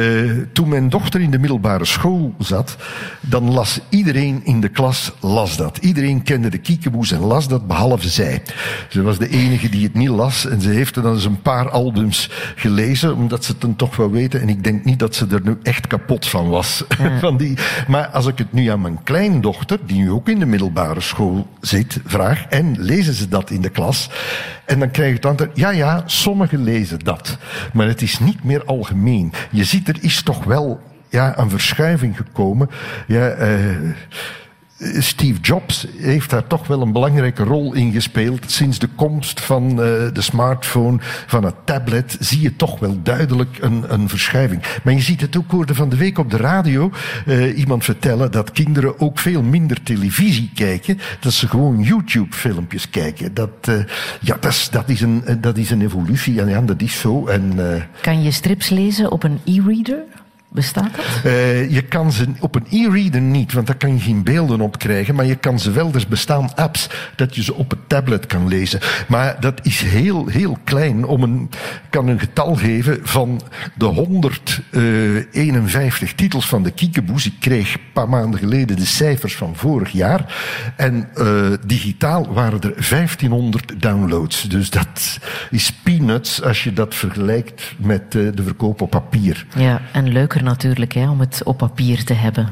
toen mijn dochter in de middelbare school zat, dan las iedereen in de klas las dat. Iedereen kende de kiekeboes en las dat, behalve zij. Ze was de enige die het niet las en ze heeft er dan eens een paar albums gelezen, omdat ze het dan toch wel weten. En ik denk niet dat ze er nu echt kapot van was. van die. Maar als ik het nu aan mijn kleindochter, die nu ook in de middelbare school zit, vraag, en lezen ze dat in de klas? En dan krijg je het antwoord, ja, ja, sommigen lezen dat. Maar het is niet meer algemeen. Je ziet, er is toch wel ja, een verschuiving gekomen. Ja, eh, Steve Jobs heeft daar toch wel een belangrijke rol in gespeeld. Sinds de komst van eh, de smartphone, van het tablet, zie je toch wel duidelijk een, een verschuiving. Maar je ziet het ook, hoorde van de week op de radio eh, iemand vertellen dat kinderen ook veel minder televisie kijken, dat ze gewoon YouTube-filmpjes kijken. Dat, eh, ja, dat, is, dat, is een, dat is een evolutie en ja, dat is zo. En, Kan je strips lezen op een e-reader? Bestaat dat? Eh, je kan ze op een e-reader niet, want daar kan je geen beelden op krijgen. Maar je kan ze wel, er bestaan apps dat je ze op het tablet kan lezen. Maar dat is heel, heel klein. Om een, kan een getal geven van de 151 titels van de Kiekeboes. Ik kreeg een paar maanden geleden de cijfers van vorig jaar. En uh, digitaal waren er 1500 downloads. Dus dat is peanuts als je dat vergelijkt met uh, de verkoop op papier. Ja, en leuker natuurlijk hè, om het op papier te hebben.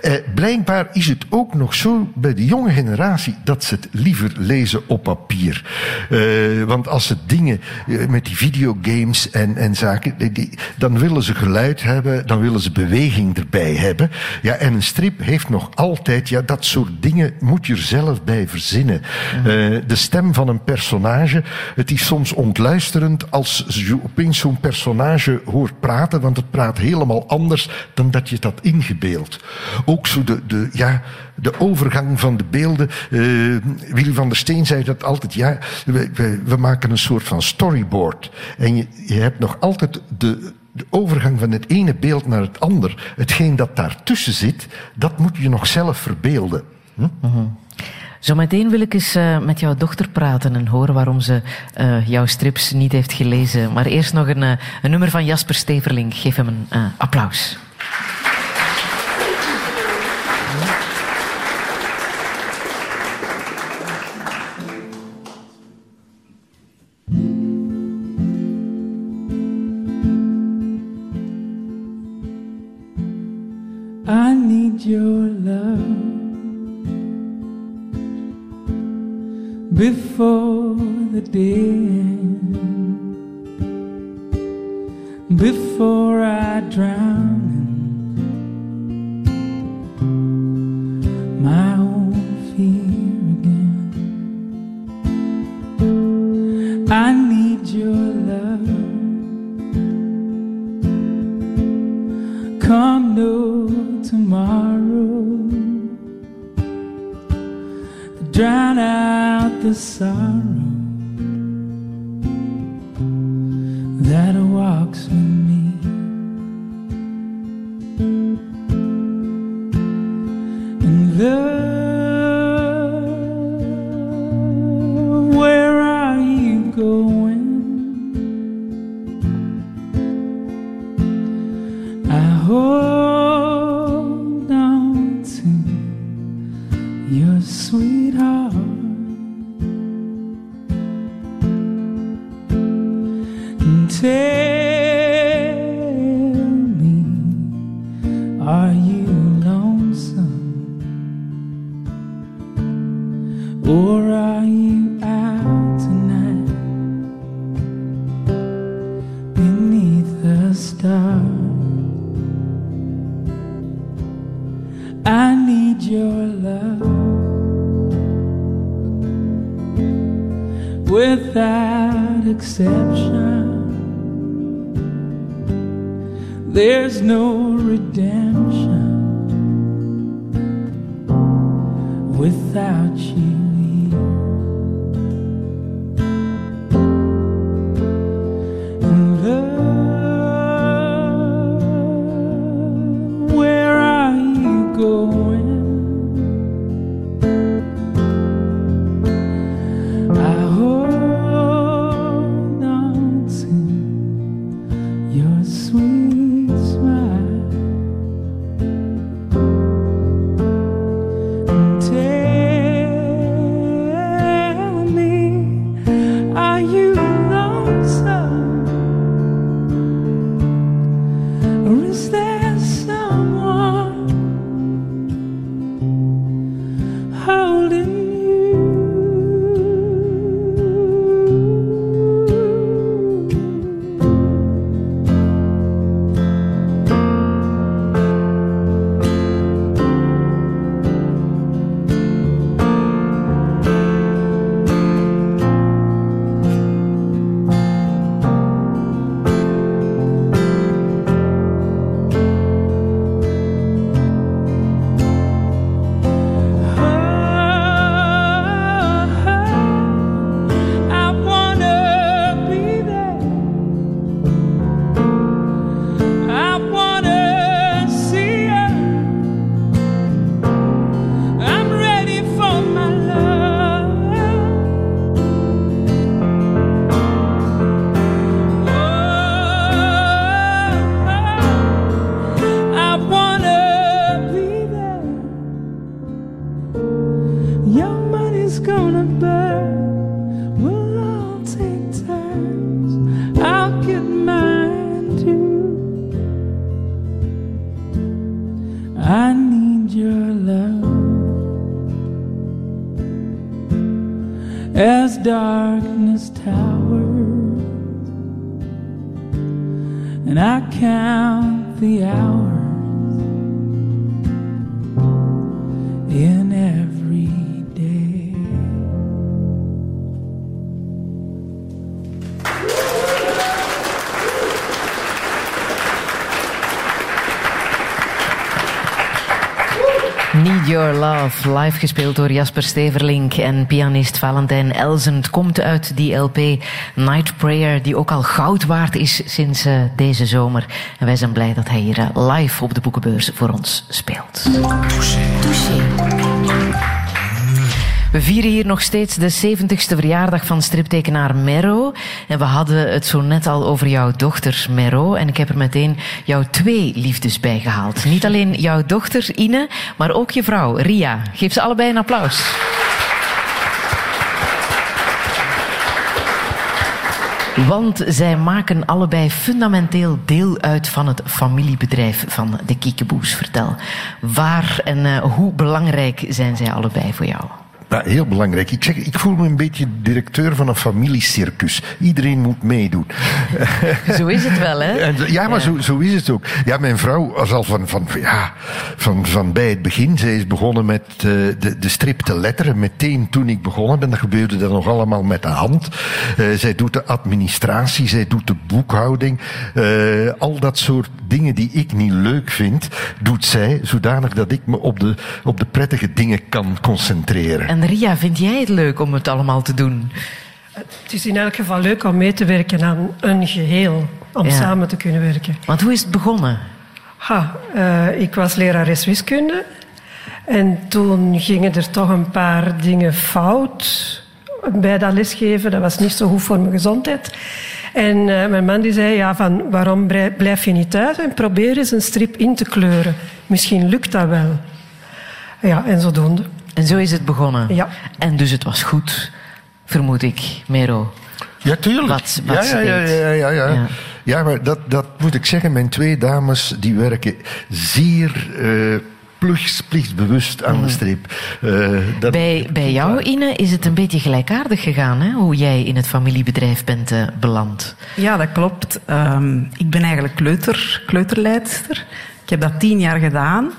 Eh, blijkbaar is het ook nog zo bij de jonge generatie dat ze het liever lezen op papier. Eh, want als ze dingen eh, met die videogames en, en zaken, die, dan willen ze geluid hebben, dan willen ze beweging erbij hebben. Ja, en een strip heeft nog altijd, ja, dat soort dingen moet je er zelf bij verzinnen. Mm. de stem van een personage, het is soms ontluisterend als je opeens zo'n personage hoort praten, want het praat helemaal anders dan dat je dat ingebeeld. Ook zo de, de, ja, de overgang van de beelden. Uh, Willy van der Steen zei dat altijd. Ja, we, we, maken een soort van storyboard. En je, je hebt nog altijd de, de overgang van het ene beeld naar het ander. Hetgeen dat daartussen zit, dat moet je nog zelf verbeelden. Hm? -huh. Zometeen wil ik eens uh, met jouw dochter praten en horen waarom ze uh, jouw strips niet heeft gelezen. Maar eerst nog een, uh, een nummer van Jasper Steverling. Geef hem een applaus. Before the day ends, before I drown in my own fear again. I need your love. Come no tomorrow drown out the sorrow that walks me. say live gespeeld door Jasper Steverlink en pianist Valentijn Elzend, komt uit die LP Night Prayer, die ook al goud waard is sinds eh, deze zomer. En wij zijn blij dat hij hier eh, live op de boekenbeurs voor ons speelt. We vieren hier nog steeds de 70ste verjaardag van striptekenaar Mero. En we hadden het zo net al over jouw dochter Mero. En ik heb er meteen jouw twee liefdes bij gehaald. Niet alleen jouw dochter Ine, maar ook je vrouw Ria. Geef ze allebei een applaus. Want zij maken allebei fundamenteel deel uit van het familiebedrijf van de Kiekeboes. Vertel, waar en eh, hoe belangrijk zijn zij allebei voor jou? Ja, heel belangrijk. Ik, zeg, ik voel me een beetje directeur van een familiecircus. Iedereen moet meedoen. Zo is het wel, hè? En, ja, maar Zo, zo is het ook. Ja, mijn vrouw was al van, van, ja, van, van bij het begin. Zij is begonnen met uh, de, de strip te letteren. Meteen toen ik begonnen ben, dat gebeurde dat nog allemaal met de hand. Uh, zij doet de administratie, zij doet de boekhouding. Uh, al dat soort dingen die ik niet leuk vind, doet zij. Zodanig dat ik me op de, op de prettige dingen kan concentreren. En Ria, vind jij het leuk om het allemaal te doen? Het is in elk geval leuk om mee te werken aan een geheel, om Ja. samen te kunnen werken. Want hoe is het begonnen? Ha, eh, ik was lerares wiskunde en toen gingen er toch een paar dingen fout bij dat lesgeven. Dat was niet zo goed voor mijn gezondheid. En eh, mijn man die zei, ja, van, waarom blijf je niet thuis en probeer eens een strip in te kleuren. Misschien lukt dat wel. Ja, en zodoende. En zo is het begonnen. Ja. En dus het was goed, vermoed ik, Mero. Ja, tuurlijk. Wat- wat ja, ja, ja, ja, ja, ja. Ja. Ja, maar dat, dat moet ik zeggen. Mijn twee dames die werken zeer uh, plichtsbewust aan de strip. Uh, dat, Bij, bij jou, Ine, is het een beetje gelijkaardig gegaan, hè? hoe jij in het familiebedrijf bent eh, beland. Ja, dat klopt. Um, ik ben eigenlijk kleuter, kleuterleidster. Ik heb dat tien jaar gedaan.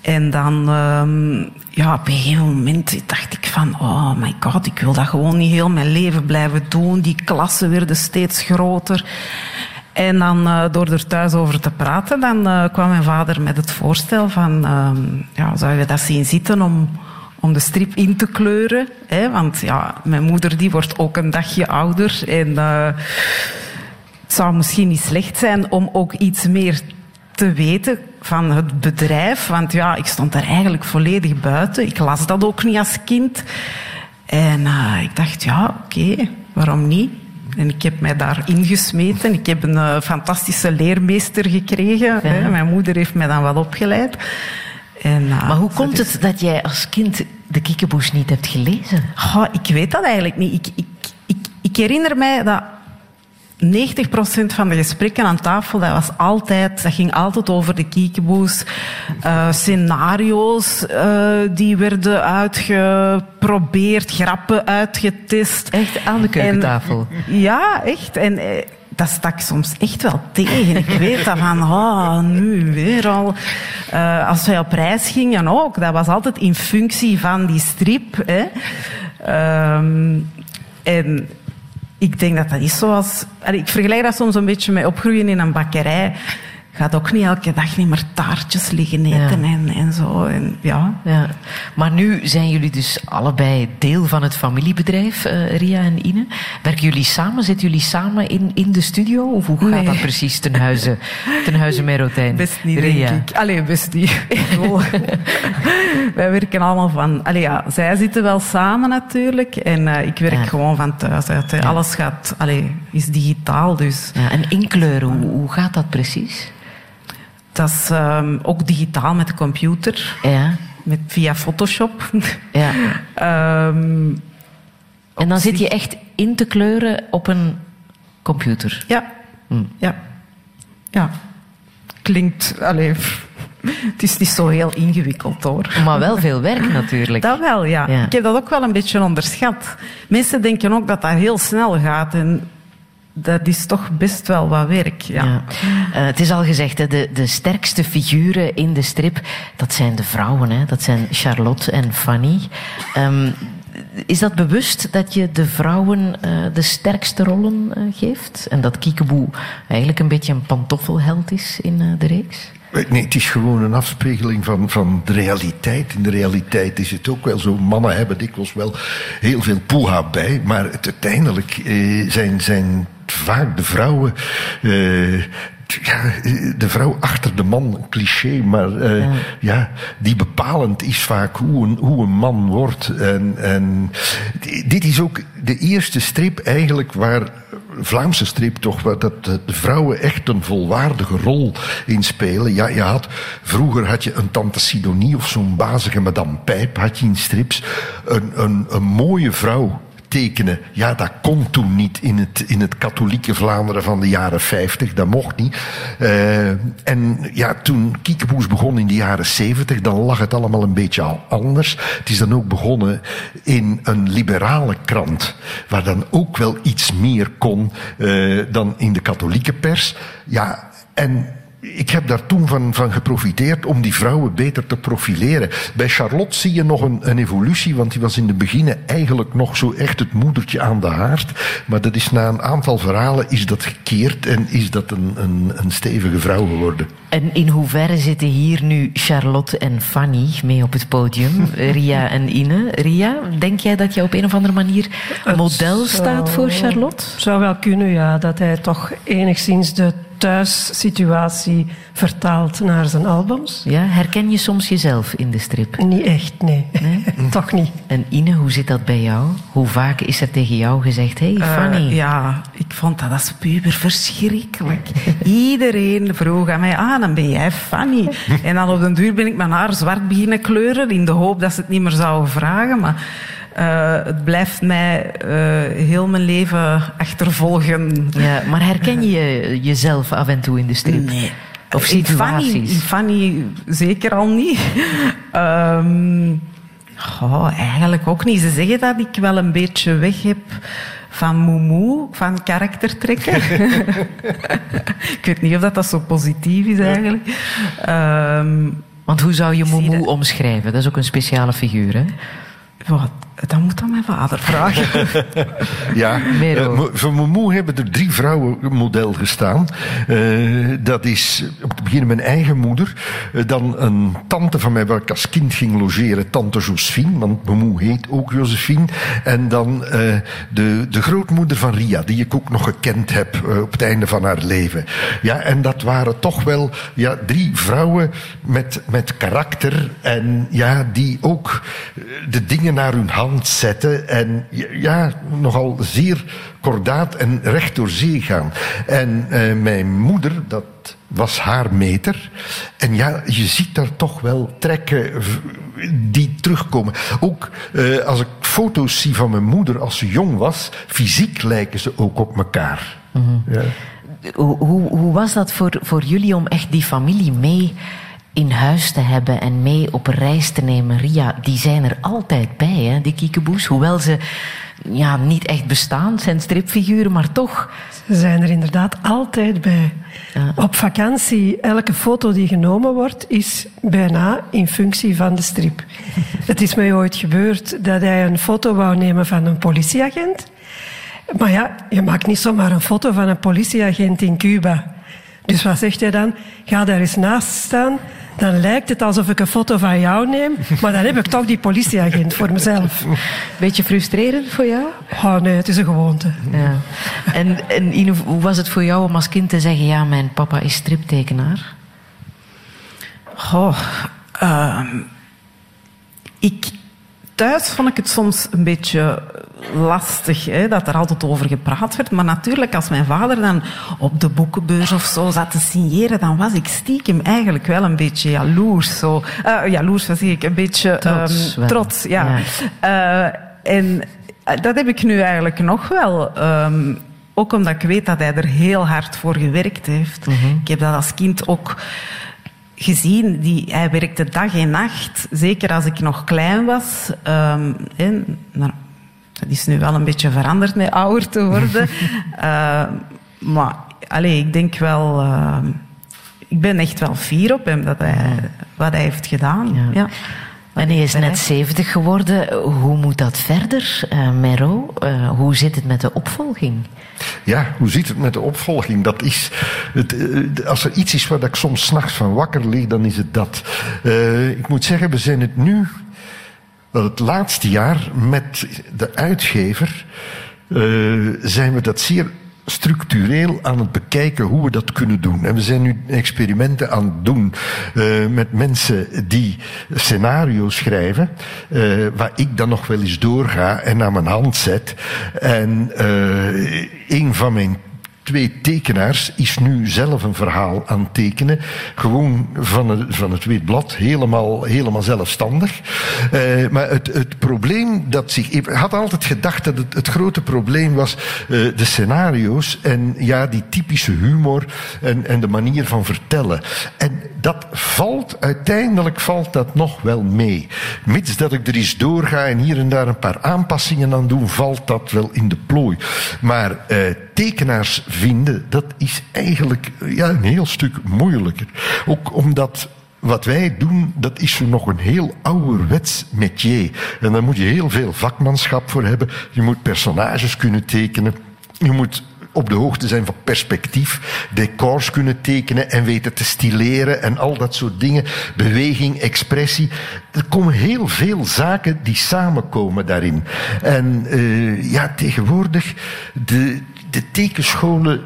En dan, um, ja, op een gegeven moment dacht ik van, oh my god, ik wil dat gewoon niet heel mijn leven blijven doen. Die klassen werden steeds groter. En dan, uh, door er thuis over te praten, dan uh, kwam mijn vader met het voorstel van, um, ja, zou je dat zien zitten om, om de strip in te kleuren? Hè? Want ja, mijn moeder die wordt ook een dagje ouder en uh, het zou misschien niet slecht zijn om ook iets meer te weten van het bedrijf. Want ja, ik stond daar eigenlijk volledig buiten. Ik las dat ook niet als kind. En uh, ik dacht, ja, oké, okay, waarom niet? En ik heb mij daar ingesmeten. Ik heb een uh, fantastische leermeester gekregen. Ja. Hè. Mijn moeder heeft mij dan wel opgeleid. En, uh, maar hoe komt het dat jij als kind de Kiekeboes niet hebt gelezen? Oh, ik weet dat eigenlijk niet. Ik, ik, ik, ik herinner mij dat 90% van de gesprekken aan tafel, dat, was altijd, dat ging altijd over de kiekeboes. Uh, scenario's uh, die werden uitgeprobeerd, grappen uitgetest. Echt aan de keukentafel? En, ja, echt. En uh, dat stak soms echt wel tegen. Ik weet dat van, oh, nu weer al. Uh, als wij op reis gingen ook, dat was altijd in functie van die strip. Hè. Um, en ik denk dat dat is zoals... Ik vergelijk dat soms een beetje met opgroeien in een bakkerij. Gaat ook niet elke dag niet meer taartjes liggen eten ja. en, en zo. En, ja. ja. Maar nu zijn jullie dus allebei deel van het familiebedrijf, uh, Ria en Ine. Werken jullie samen? Zitten jullie samen in, in de studio? Of hoe gaat nee. dat precies ten huize, ten huize Merotijn? Best niet, Ria. denk ik. Allee, best niet. Wij werken allemaal van... Allee, ja, zij zitten wel samen natuurlijk. En uh, ik werk ja. gewoon van thuis uit. Alles gaat... Allee, is digitaal, dus... Ja, en inkleuren, hoe, hoe gaat dat precies? Dat is um, ook digitaal met de computer. Ja. Met, via Photoshop. Ja. um, en dan zit je echt in te kleuren op een computer? Ja. Hm. Ja. Ja. Klinkt... Allee, Het is niet zo heel ingewikkeld hoor. Maar wel veel werk natuurlijk. Dat wel, ja. Ja. Ik heb dat ook wel een beetje onderschat. Mensen denken ook dat dat heel snel gaat. En dat is toch best wel wat werk. Ja. Ja. Eh, het is al gezegd, hè, de, de sterkste figuren in de strip, dat zijn de vrouwen. Hè? Dat zijn Charlotte en Fanny. Ehm, is dat bewust dat je de vrouwen eh, de sterkste rollen eh, geeft? En dat Kiekeboe eigenlijk een beetje een pantoffelheld is in eh, de reeks? Nee, het is gewoon een afspiegeling van, van de realiteit. In de realiteit is het ook wel zo. Mannen hebben dikwijls wel heel veel poeha bij. Maar het, uiteindelijk eh, zijn, zijn vaak de vrouwen. eh, ja, de vrouw achter de man, een cliché, maar eh, ja. die bepalend is vaak hoe een, hoe een man wordt. En, en dit is ook de eerste strip eigenlijk waar Vlaamse strip toch, dat de vrouwen echt een volwaardige rol in spelen. Ja, je had, vroeger had je een tante Sidonie of zo'n bazige madame Pijp had je in strips. Een, een, een mooie vrouw tekenen. Ja, dat kon toen niet in het, in het katholieke Vlaanderen van de jaren 50. Dat mocht niet. Eh, en ja, toen Kiekeboes begon in de jaren 70, dan lag het allemaal een beetje al anders. Het is dan ook begonnen in een liberale krant, waar dan ook wel iets meer kon eh, dan in de katholieke pers. Ja, en ik heb daar toen van, van geprofiteerd om die vrouwen beter te profileren. Bij Charlotte zie je nog een, een evolutie, want die was in de beginnen eigenlijk nog zo echt het moedertje aan de haard. Maar dat is na een aantal verhalen is dat gekeerd en is dat een, een, een stevige vrouw geworden. En in hoeverre zitten hier nu Charlotte en Fanny mee op het podium? Ria en Ine. Ria, denk jij dat je op een of andere manier model staat voor Charlotte? Het zou wel kunnen, ja, dat hij toch enigszins de thuissituatie vertaalt naar zijn albums. Ja, herken je soms jezelf in de strip? Niet echt, nee. toch niet. En Ine, hoe zit dat bij jou? Hoe vaak is er tegen jou gezegd, hey Eh, Fanny? ja, ik vond dat als puber verschrikkelijk. Iedereen vroeg aan mij, ah, dan ben jij Fanny. en dan op den duur ben ik mijn haar zwart beginnen kleuren, in de hoop dat ze het niet meer zouden vragen. Maar eh, het blijft mij eh, heel mijn leven achtervolgen. Ja, maar herken je jezelf af en toe in de strip? Nee. Of In Fanny, situaties? in Fanny zeker al niet. Goh, eigenlijk ook niet. Ze zeggen dat ik wel een beetje weg heb van moemoe, van karaktertrekken. ik weet niet of dat, dat zo positief is eigenlijk. Ehm, Want hoe zou je Momoe omschrijven? Dat is ook een speciale figuur, hè? wat, dat moet aan mijn vader vragen. Ja, Mero. eh, voor hebben er drie vrouwen model gestaan. Eh, dat is om te beginnen mijn eigen moeder. eh, dan een tante van mij waar ik als kind ging logeren, tante Josephine. Want Momoe heet ook Josephine. En dan de, de grootmoeder van Ria, die ik ook nog gekend heb op het einde van haar leven. Ja, en dat waren toch wel ja, drie vrouwen met, met karakter. En ja, die ook de dingen naar hun hand zetten. En ja, nogal zeer kordaat en recht door zee gaan. En eh, mijn moeder, dat was haar meter. En ja, je ziet daar toch wel trekken die terugkomen. Ook eh, als ik foto's zie van mijn moeder als ze jong was, fysiek lijken ze ook op elkaar. Ja. Hoe, hoe, hoe was dat voor, voor jullie om echt die familie mee in huis te hebben en mee op reis te nemen? Ria, die zijn er altijd bij, hè, die kiekeboes. Hoewel ze ja, niet echt bestaan, zijn stripfiguren, maar toch. Ze zijn er inderdaad altijd bij. Op vakantie, elke foto die genomen wordt, is bijna in functie van de strip. Het is mij ooit gebeurd dat hij een foto wou nemen van een politieagent. Maar ja, je maakt niet zomaar een foto van een politieagent in Cuba. Dus wat zegt hij dan? Ga daar eens naast staan. Dan lijkt het alsof ik een foto van jou neem, maar dan heb ik toch die politieagent voor mezelf. Beetje frustrerend voor jou? Oh nee, het is een gewoonte. Ja. En, en Ine, hoe was het voor jou om als kind te zeggen: ja, mijn papa is striptekenaar? Goh, ehm, ik, thuis vond ik het soms een beetje lastig hè, dat er altijd over gepraat werd. Maar natuurlijk, als mijn vader dan op de boekenbeurs of zo zat te signeren, dan was ik stiekem eigenlijk wel een beetje jaloers. Zo. Eh, jaloers, zeg ik? Een beetje Trots ehm, trots, ja. Eh, en eh, dat heb ik nu eigenlijk nog wel. ehm, ook omdat ik weet dat hij er heel hard voor gewerkt heeft. Ik heb dat als kind ook gezien, die, hij werkte dag en nacht. Zeker als ik nog klein was. Ehm, hè, nou, dat is nu wel een beetje veranderd met ouder te worden. Eh, maar allez, ik denk wel... eh, ik ben echt wel fier op hem, dat hij, wat hij heeft gedaan. Ja. Ja. En hij is net hij- 70 geworden. Hoe moet dat verder, eh Mero? Eh, hoe zit het met de opvolging? Ja, hoe zit het met de opvolging? Dat is, het, als er iets is waar ik soms s'nachts van wakker lig, dan is het dat. Eh, ik moet zeggen, we zijn het nu, het laatste jaar, met de uitgever, eh, zijn we dat zeer structureel aan het bekijken hoe we dat kunnen doen. En we zijn nu experimenten aan het doen eh, met mensen die scenario's schrijven, eh, waar ik dan nog wel eens doorga en aan mijn hand zet. En eh, een van mijn twee tekenaars is nu zelf een verhaal aan tekenen. Gewoon van het, van het wit blad, helemaal, helemaal zelfstandig. Eh, maar het, het probleem dat zich... Ik had altijd gedacht dat het, het grote probleem was eh, de scenario's en ja, die typische humor en, en de manier van vertellen. En dat valt, uiteindelijk valt dat nog wel mee. Mits dat ik er eens doorga en hier en daar een paar aanpassingen aan doe, valt dat wel in de plooi. Maar eh, tekenaars vinden, dat is eigenlijk eh, ja, een heel stuk moeilijker. Ook omdat wat wij doen, dat is nog een heel ouderwets métier. En daar moet je heel veel vakmanschap voor hebben. Je moet personages kunnen tekenen. Je moet op de hoogte zijn van perspectief, decors kunnen tekenen en weten te stileren en al dat soort dingen. Beweging, expressie. Er komen heel veel zaken die samenkomen daarin. En eh, ja, tegenwoordig, de, de tekenscholen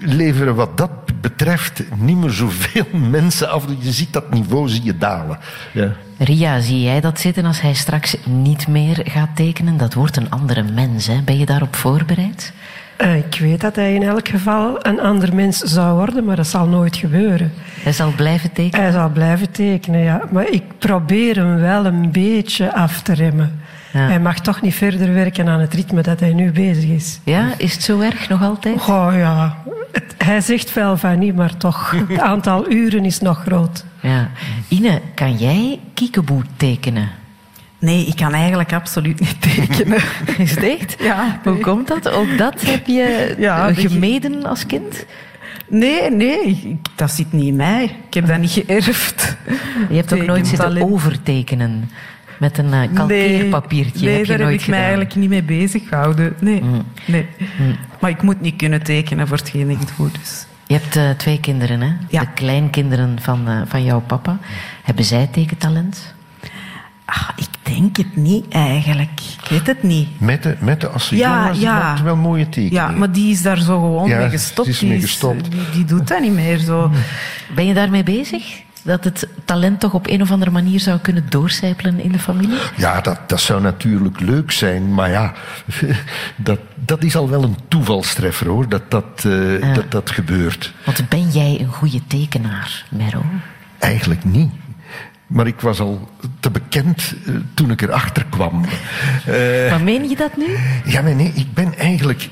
leveren wat dat betreft niet meer zoveel mensen af. Je ziet dat niveau zie je dalen. Ja. Ria, zie jij dat zitten als hij straks niet meer gaat tekenen? Dat wordt een andere mens, hè? Ben je daarop voorbereid? Eh, ik weet dat hij in elk geval een ander mens zou worden, maar dat zal nooit gebeuren. Hij zal blijven tekenen? Hij zal blijven tekenen, ja. Maar ik probeer hem wel een beetje af te remmen. Ja. Hij mag toch niet verder werken aan het ritme dat hij nu bezig is. Ja, is het zo erg nog altijd? Goh, ja. Het- hij zegt wel van niet, maar toch. Het aantal uren is nog groot. Ja. Ine, kan jij kiekeboe tekenen? Nee, ik kan eigenlijk absoluut niet tekenen. Is het echt? Ja. Hoe komt dat? Ook dat heb je Ja, eh, je- gemeden als kind? Nee, nee, ik- dat zit niet in mij. Ik heb dat niet geërfd. Je hebt ook nooit ik heb zitten overtekenen met een eh, kalkeerpapiertje. Nee, heb je daar heb nooit ik mij gedaan. eigenlijk niet mee bezig gehouden. Nee, nee. Maar ik moet niet kunnen tekenen voor hetgeen ik doe. Dus. Je hebt eh, twee kinderen, hè? Ja. De kleinkinderen van, van jouw papa. Hebben zij tekentalent? Ah, ik denk het niet eigenlijk. Ik weet het niet. Met de, met de Ja, was, ja. wel mooie tekeningen. Ja, maar die is daar zo gewoon Ja, mee gestopt. die is mee Die gestopt. Die, die doet dat niet meer zo. Ben je daarmee bezig? Dat het talent toch op een of andere manier zou kunnen doorcijpelen in de familie? Ja, dat, dat zou natuurlijk leuk zijn, maar ja, dat, dat is al wel een toevalstreffer hoor, dat dat, eh, dat, dat gebeurt. Want ben jij een goede tekenaar, Mero? Eigenlijk niet. Maar ik was al te bekend eh, toen ik erachter kwam. Eh, Maar meen je dat nu? ja, maar nee, ik ben eigenlijk.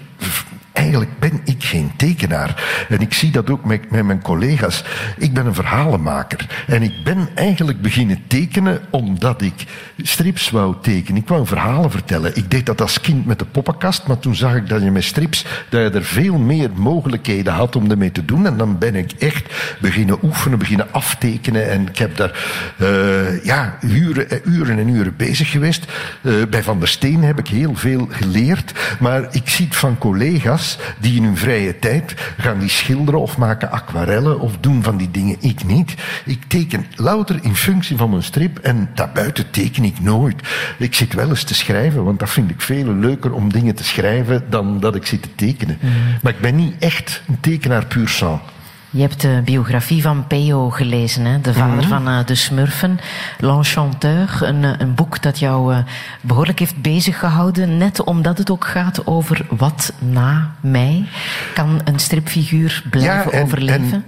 Eigenlijk ben ik geen tekenaar. En ik zie dat ook met, met mijn collega's. Ik ben een verhalenmaker. En ik ben eigenlijk beginnen tekenen omdat ik strips wou tekenen. Ik wou verhalen vertellen. Ik deed dat als kind met de poppenkast, maar toen zag ik dat je met strips dat je er veel meer mogelijkheden had om ermee te doen. En dan ben ik echt beginnen oefenen, beginnen aftekenen. En ik heb daar eh, ja, uren, en uren en uren bezig geweest. Eh, bij Van der Steen heb ik heel veel geleerd. Maar ik zie het van collega's die in hun vrije tijd gaan die schilderen of maken aquarellen of doen van die dingen. Ik niet. Ik teken louter in functie van mijn strip en daarbuiten teken ik nooit. Ik zit wel eens te schrijven, want dat vind ik veel leuker om dingen te schrijven dan dat ik zit te tekenen. Maar ik ben niet echt een tekenaar puur sang. Je hebt de biografie van Peo gelezen, hè? de vader van eh, de Smurfen, L'Enchanteur. Een, eh, een boek dat jou eh, behoorlijk heeft bezig gehouden, net omdat het ook gaat over wat na mij kan een stripfiguur blijven overleven. en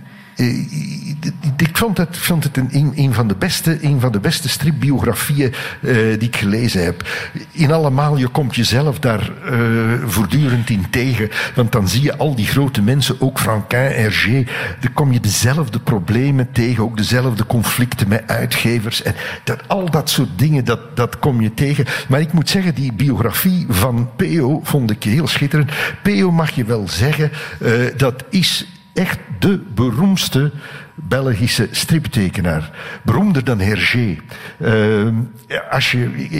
ik vond het, vond het een, een, van de beste, een van de beste stripbiografieën eh, die ik gelezen heb. In allemaal, je komt jezelf daar eh, voortdurend in tegen. Want dan zie je al die grote mensen, ook Franquin, Hergé. Dan kom je dezelfde problemen tegen, ook dezelfde conflicten met uitgevers. En dat, al dat soort dingen, dat, dat kom je tegen. Maar ik moet zeggen, die biografie van P.O. vond ik heel schitterend. P.O. mag je wel zeggen, dat is echt de beroemdste Belgische striptekenaar. Beroemder dan Hergé. Uh, als je,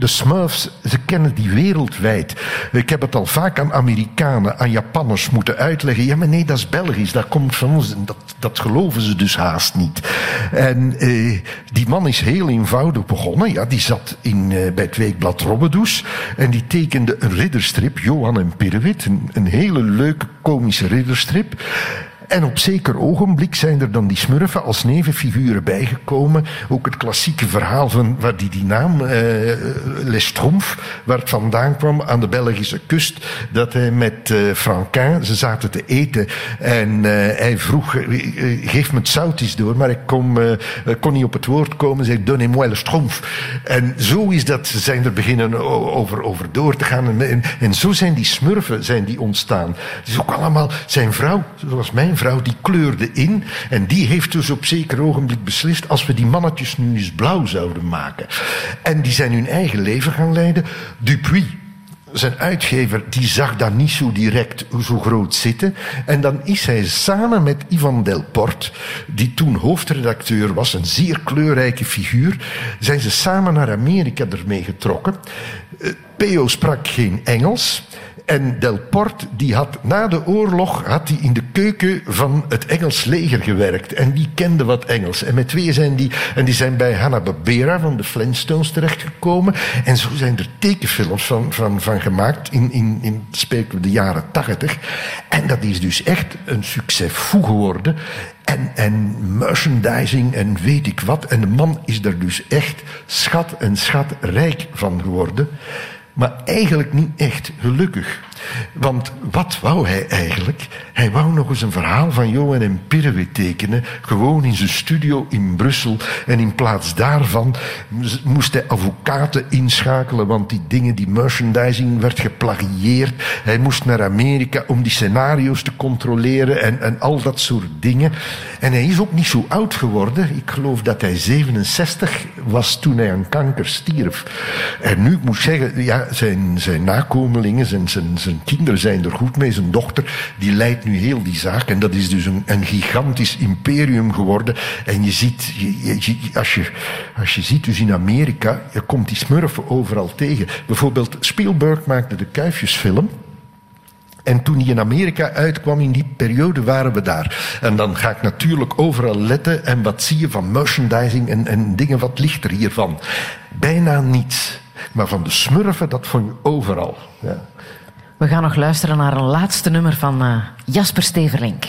de Smurfs, ze kennen die wereldwijd. Ik heb het al vaak aan Amerikanen, aan Japanners moeten uitleggen. Ja, maar nee, dat is Belgisch, dat komt van ons. Dat, dat geloven ze dus haast niet. En uh, die man is heel eenvoudig begonnen. Ja, die zat in, uh, bij het weekblad Robbedoes. En die tekende een ridderstrip, Johan en Pirwit. Een hele leuke komische ridderstrip. En op zeker ogenblik zijn er dan die smurfen als nevenfiguren bijgekomen. Ook het klassieke verhaal van waar die, die naam, uh, Lestromf, waar het vandaan kwam aan de Belgische kust. Dat hij met uh, Franquin, ze zaten te eten en uh, hij vroeg, geef me het zout eens door, maar ik kon niet op het woord komen. Zei, donnez-moi Lestromf. En zo is dat, ze zijn er beginnen over, over door te gaan. En, en, en zo zijn die smurfen zijn die ontstaan. Het is ook allemaal zijn vrouw, zoals mijn vrouw die kleurde in. En die heeft dus op zeker ogenblik beslist... als we die mannetjes nu eens blauw zouden maken. En die zijn hun eigen leven gaan leiden. Dupuis, zijn uitgever die zag dat niet zo direct zo groot zitten. En dan is hij samen met Ivan Delport, die toen hoofdredacteur was, een zeer kleurrijke figuur, zijn ze samen naar Amerika ermee getrokken. Eh, Peo sprak geen Engels. En Delport, die had na de oorlog had die in de keuken van het Engels leger gewerkt. En die kende wat Engels. En met twee zijn die, en die zijn bij Hanna-Barbera van de Flintstones terechtgekomen. En zo zijn er tekenfilms van, van, van gemaakt in, in, in spreken de jaren tachtig. En dat is dus echt een succes geworden. En, en merchandising en weet ik wat. En de man is er dus echt schat en schat rijk van geworden. Maar eigenlijk niet echt gelukkig. Want wat wou hij eigenlijk? Hij wou nog eens een verhaal van Johan en Pirwe tekenen, gewoon in zijn studio in Brussel. En in plaats daarvan moest hij advocaten inschakelen, want die dingen, die merchandising werd geplagieerd. Hij moest naar Amerika om die scenario's te controleren en, al dat soort dingen. En hij is ook niet zo oud geworden. Ik geloof dat hij 67 was toen hij aan kanker stierf. En nu, ik moet zeggen, ja, zijn, zijn nakomelingen, zijn, zijn zijn kinderen zijn er goed mee. Zijn dochter, die leidt nu heel die zaak. En dat is dus een, een gigantisch imperium geworden. En je ziet, je, als, je, als je ziet dus in Amerika, je komt die smurfen overal tegen. Bijvoorbeeld Spielberg maakte de Kuifjesfilm. En toen hij in Amerika uitkwam, in die periode waren we daar. En dan ga ik natuurlijk overal letten. En wat zie je van merchandising en, en dingen, wat ligt er hiervan? Bijna niets. Maar van de smurfen, dat vond je overal. Ja. We gaan nog luisteren naar een laatste nummer van uh, Jasper Steverlink.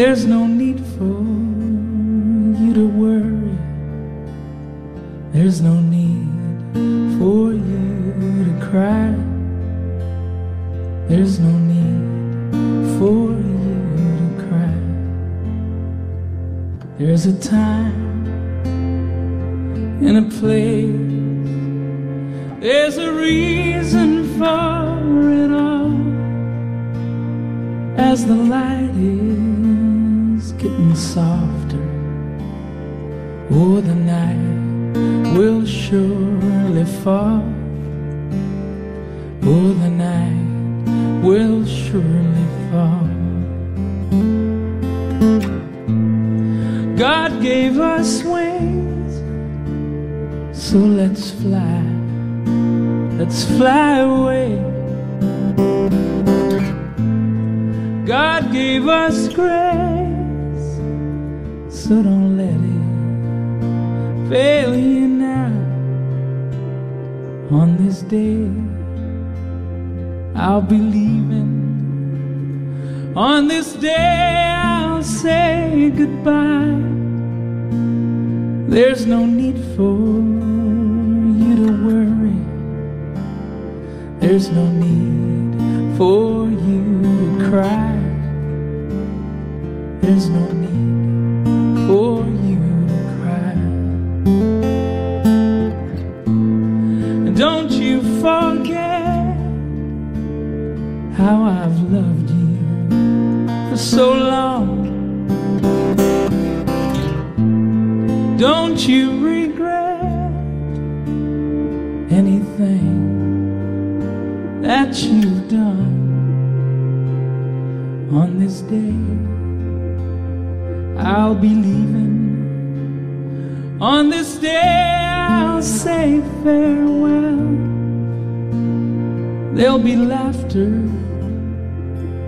There's no There's no need for you to cry. And don't you forget how I've loved you for so long. Don't you regret anything that you've done on this day? I'll be leaving. On this day, I'll say farewell. There'll be laughter,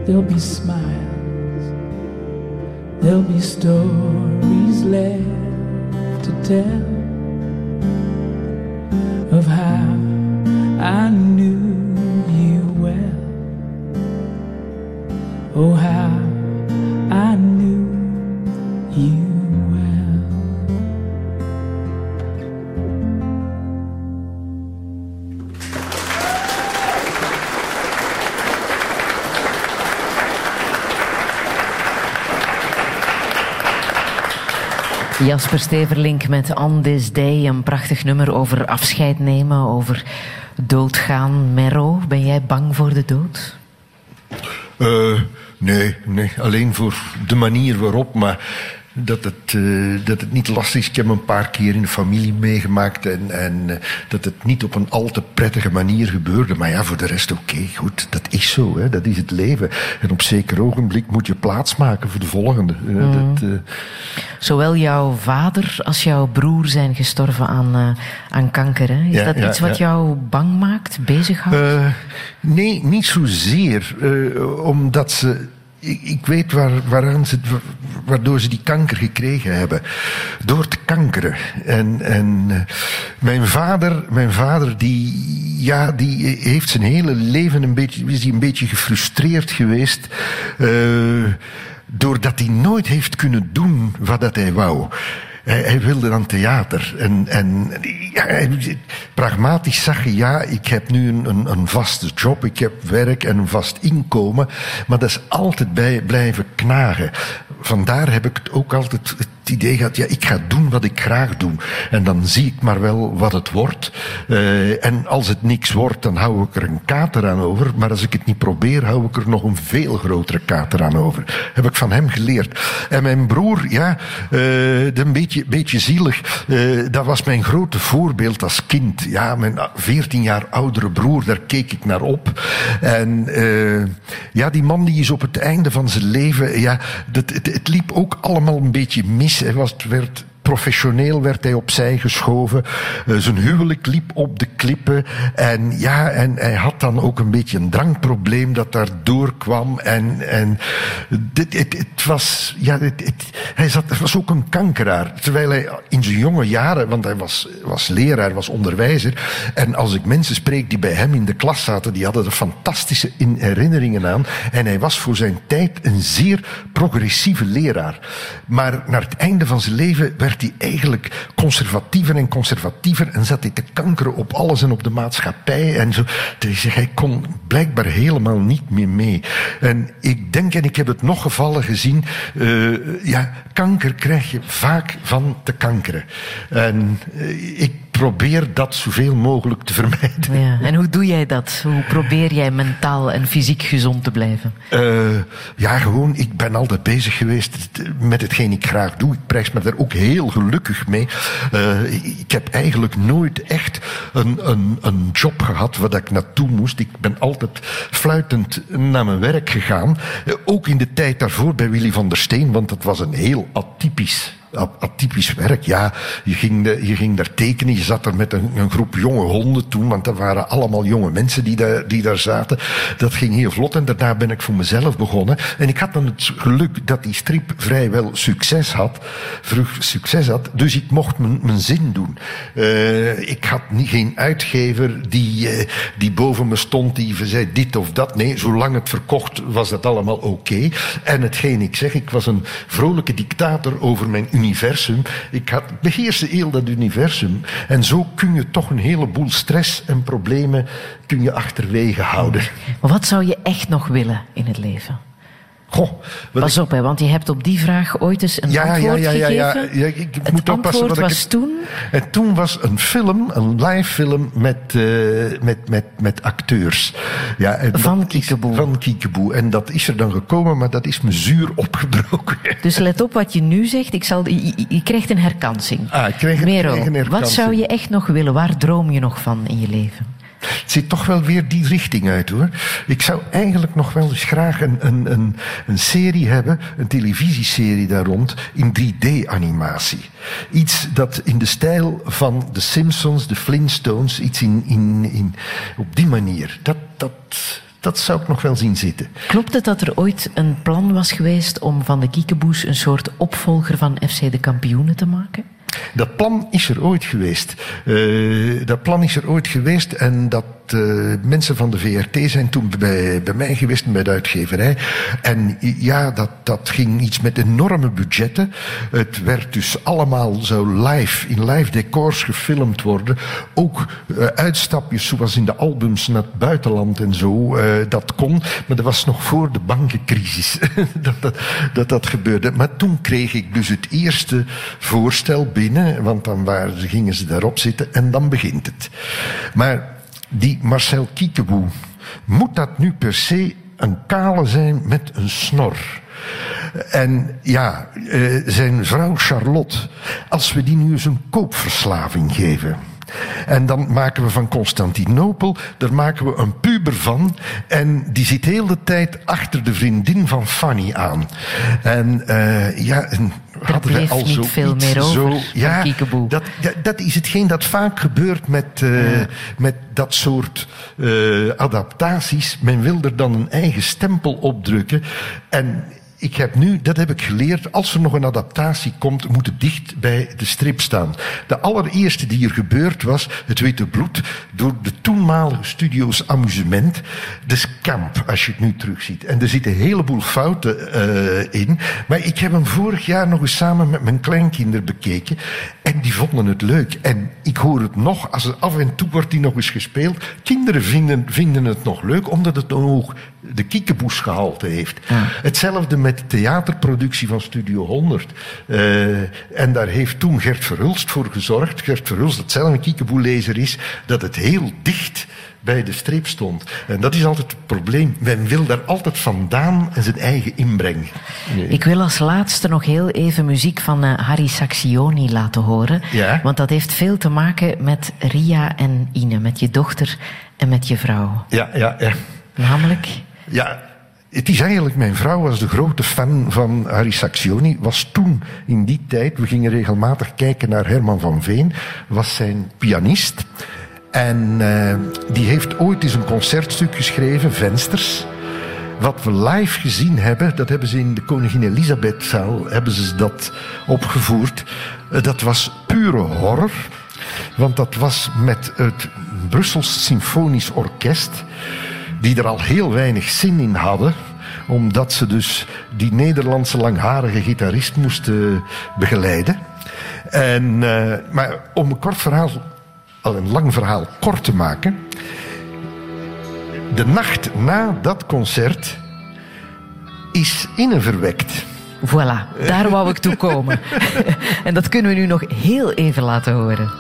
there'll be smiles, there'll be stories left to tell of how I knew you well. Oh, how Jasper Steverlink met On This Day, een prachtig nummer over afscheid nemen, over doodgaan. Merro, ben jij bang voor de dood? Eh, nee, nee, alleen voor de manier waarop, maar dat het, eh, dat het niet lastig is. Ik heb een paar keer in de familie meegemaakt en, en eh, dat het niet op een al te prettige manier gebeurde. Maar ja, voor de rest oké, goed, dat is zo, hè, dat is het leven. En op zeker ogenblik moet je plaatsmaken voor de volgende. Dat, eh, Zowel jouw vader als jouw broer zijn gestorven aan, aan kanker. Hè? Is Ja, dat ja, iets wat ja. jou bang maakt, bezighoudt? Nee, niet zozeer. omdat ze. Ik, ik weet waar, waaraan ze, waardoor ze die kanker gekregen hebben. Door te kankeren. En, en eh, mijn vader, mijn vader die, ja, die heeft zijn hele leven een beetje, is die een beetje gefrustreerd geweest. eh, doordat hij nooit heeft kunnen doen wat dat hij wou. Hij, hij wilde dan theater. En, en ja, hij- pragmatisch zag je, ja, ik heb nu een, een, een vaste job, ik heb werk en een vast inkomen. Maar dat is altijd bij blijven knagen. Vandaar heb ik het ook altijd het idee gehad, ja, ik ga doen wat ik graag doe. En dan zie ik maar wel wat het wordt. Eh, en als het niks wordt, dan hou ik er een kater aan over. Maar als ik het niet probeer, hou ik er nog een veel grotere kater aan over. Heb ik van hem geleerd. En mijn broer, ja, eh, een beetje, beetje zielig. Eh, dat was mijn grote voorbeeld als kind. Ja, mijn 14 jaar oudere broer, daar keek ik naar op. En ja, die man die is op het einde van zijn leven, ja, dat, het, het liep ook allemaal een beetje mis. Hij was, professioneel werd hij opzij geschoven. Eh, zijn huwelijk liep op de klippen. En ja, en hij had dan ook een beetje een drankprobleem dat daardoor kwam. En, en dit, het, was, ja, het- hij zat, het was ook een kankeraar. Terwijl hij in zijn jonge jaren, want hij was, was leraar, was onderwijzer. En als ik mensen spreek die bij hem in de klas zaten, die hadden er fantastische in herinneringen aan. En hij was voor zijn tijd een zeer progressieve leraar. Maar naar het einde van zijn leven werd hij eigenlijk conservatiever en conservatiever en zat hij te kankeren op alles en op de maatschappij en zo. Dus hij kon blijkbaar helemaal niet meer mee. En ik denk, en ik heb het nog gevallen gezien, eh, ja, kanker krijg je vaak van te kankeren. En eh, ik probeer dat zoveel mogelijk te vermijden. Ja. En hoe doe jij dat? Hoe probeer jij mentaal en fysiek gezond te blijven? Eh, ja, gewoon, ik ben altijd bezig geweest met hetgeen ik graag doe. Ik prijs me daar ook heel gelukkig mee. Eh, ik heb eigenlijk nooit echt een, een, een job gehad waar ik naartoe moest. Ik ben altijd fluitend naar mijn werk gegaan. Eh, ook in de tijd daarvoor bij Willy van der Steen, want dat was een heel atypisch atypisch werk. Ja, je ging, ging daar tekenen. Je zat er met een, een, groep jonge honden toen, want er waren allemaal jonge mensen die daar, die daar zaten. Dat ging heel vlot en daarna ben ik voor mezelf begonnen. En ik had dan het geluk dat die strip vrijwel succes had. Vroeg succes had. Dus ik mocht mijn, zin doen. Uh, ik had niet, geen uitgever die, uh, die boven me stond, die zei dit of dat. Nee, zolang het verkocht was dat allemaal oké. En hetgeen ik zeg, ik was een vrolijke dictator over mijn universum. Ik had, beheerste heel dat universum. En zo kun je toch een heleboel stress en problemen kun je achterwege houden. Maar wat zou je echt nog willen in het leven? Goh, Pas op, hè, want je hebt op die vraag ooit eens een ja, antwoord ja, ja, ja, gegeven. Ja, ik het moet oppassen wat was ik toen... En toen was een film, een live film met, uh, met, met, met acteurs. Ja, van Kiekeboe. Van Kiekeboe. En dat is er dan gekomen, maar dat is me zuur opgebroken. Dus let op wat je nu zegt. Ik zal, je, je krijgt een herkansing. Ah, ik krijg, een herkansing. wat zou je echt nog willen? Waar droom je nog van in je leven? Het zit toch wel weer die richting uit hoor. Ik zou eigenlijk nog wel eens graag een, een, een, een serie hebben, een televisieserie daar rond, in 3D-animatie. Iets dat in de stijl van de Simpsons, de Flintstones, iets in, in, in, op die manier. Dat, dat, dat zou ik nog wel zien zitten. Klopt het dat er ooit een plan was geweest om van de Kiekeboes een soort opvolger van FC de Kampioenen te maken? Dat plan is er ooit geweest. Uh, dat plan is er ooit geweest en dat uh, mensen van de VRT zijn toen bij, bij mij geweest, bij de uitgeverij. En ja, dat, dat ging iets met enorme budgetten. Het werd dus allemaal zo live, in live decors gefilmd worden. Ook uh, uitstapjes zoals in de albums naar het buitenland en zo. dat kon, maar dat was nog voor de bankencrisis dat, dat, dat dat gebeurde. Maar toen kreeg ik dus het eerste voorstel binnen, want dan waren, gingen ze daarop zitten en dan begint het. Maar die Marcel Kiekeboe, moet dat nu per se een kale zijn met een snor? En ja, uh, zijn vrouw Charlotte, als we die nu eens een koopverslaving geven. En dan maken we van Constantinopel, daar maken we een puber van. En die zit heel de tijd achter de vriendin van Fanny aan. En uh, ja, en er bleef al niet zo veel meer over zo, ja, dat, dat, dat is hetgeen dat vaak gebeurt met, uh, Ja. met dat soort uh, adaptaties. Men wil er dan een eigen stempel op drukken. En ik heb nu, dat heb ik geleerd, als er nog een adaptatie komt, moet het dicht bij de strip staan. De allereerste die er gebeurd was, het Witte Bloed, door de toenmalige studio's Amusement, de Scamp, als je het nu terugziet. En er zitten een heleboel fouten uh, in, maar ik heb hem vorig jaar nog eens samen met mijn kleinkinderen bekeken en die vonden het leuk. En ik hoor het nog, als er af en toe wordt die nog eens gespeeld, kinderen vinden, vinden het nog leuk, omdat het dan de kiekeboesgehalte heeft. Ja. Hetzelfde met de theaterproductie van Studio 100. Uh, en daar heeft toen Gert Verhulst voor gezorgd. Gert Verhulst, dat zelf een kiekeboelezer is, dat het heel dicht bij de streep stond. En dat is altijd het probleem. Men wil daar altijd vandaan en zijn eigen inbreng. Nee. Ik wil als laatste nog heel even muziek van uh, Harry Saxioni laten horen. Ja? Want dat heeft veel te maken met Ria en Ine, met je dochter en met je vrouw. Ja, ja, ja. Namelijk? Ja, het is eigenlijk, mijn vrouw was de grote fan van Harry Saxioni. Was toen, in die tijd, we gingen regelmatig kijken naar Herman van Veen, was zijn pianist. En uh, die heeft ooit eens een concertstuk geschreven, Vensters. Wat we live gezien hebben, dat hebben ze in de Koningin Elisabethzaal, hebben ze dat opgevoerd. Uh, dat was pure horror. Want dat was met het Brussels Symfonisch Orkest die er al heel weinig zin in hadden, omdat ze dus die Nederlandse langharige gitarist moesten begeleiden. En, uh, maar om een kort verhaal, al een lang verhaal kort te maken. De nacht na dat concert is Inne verwekt. Voilà, daar wou ik toe komen. en dat kunnen we nu nog heel even laten horen.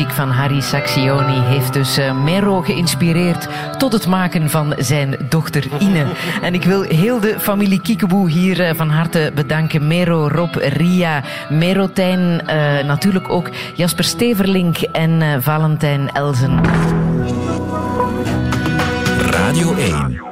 Muziek van Harry Saxioni heeft dus uh, Mero geïnspireerd tot het maken van zijn dochter Ine. En ik wil heel de familie Kiekeboe hier uh, van harte bedanken. Mero, Rob, Ria, Merotijn, uh, natuurlijk ook Jasper Steverlink en Valentijn Elzen. Radio 1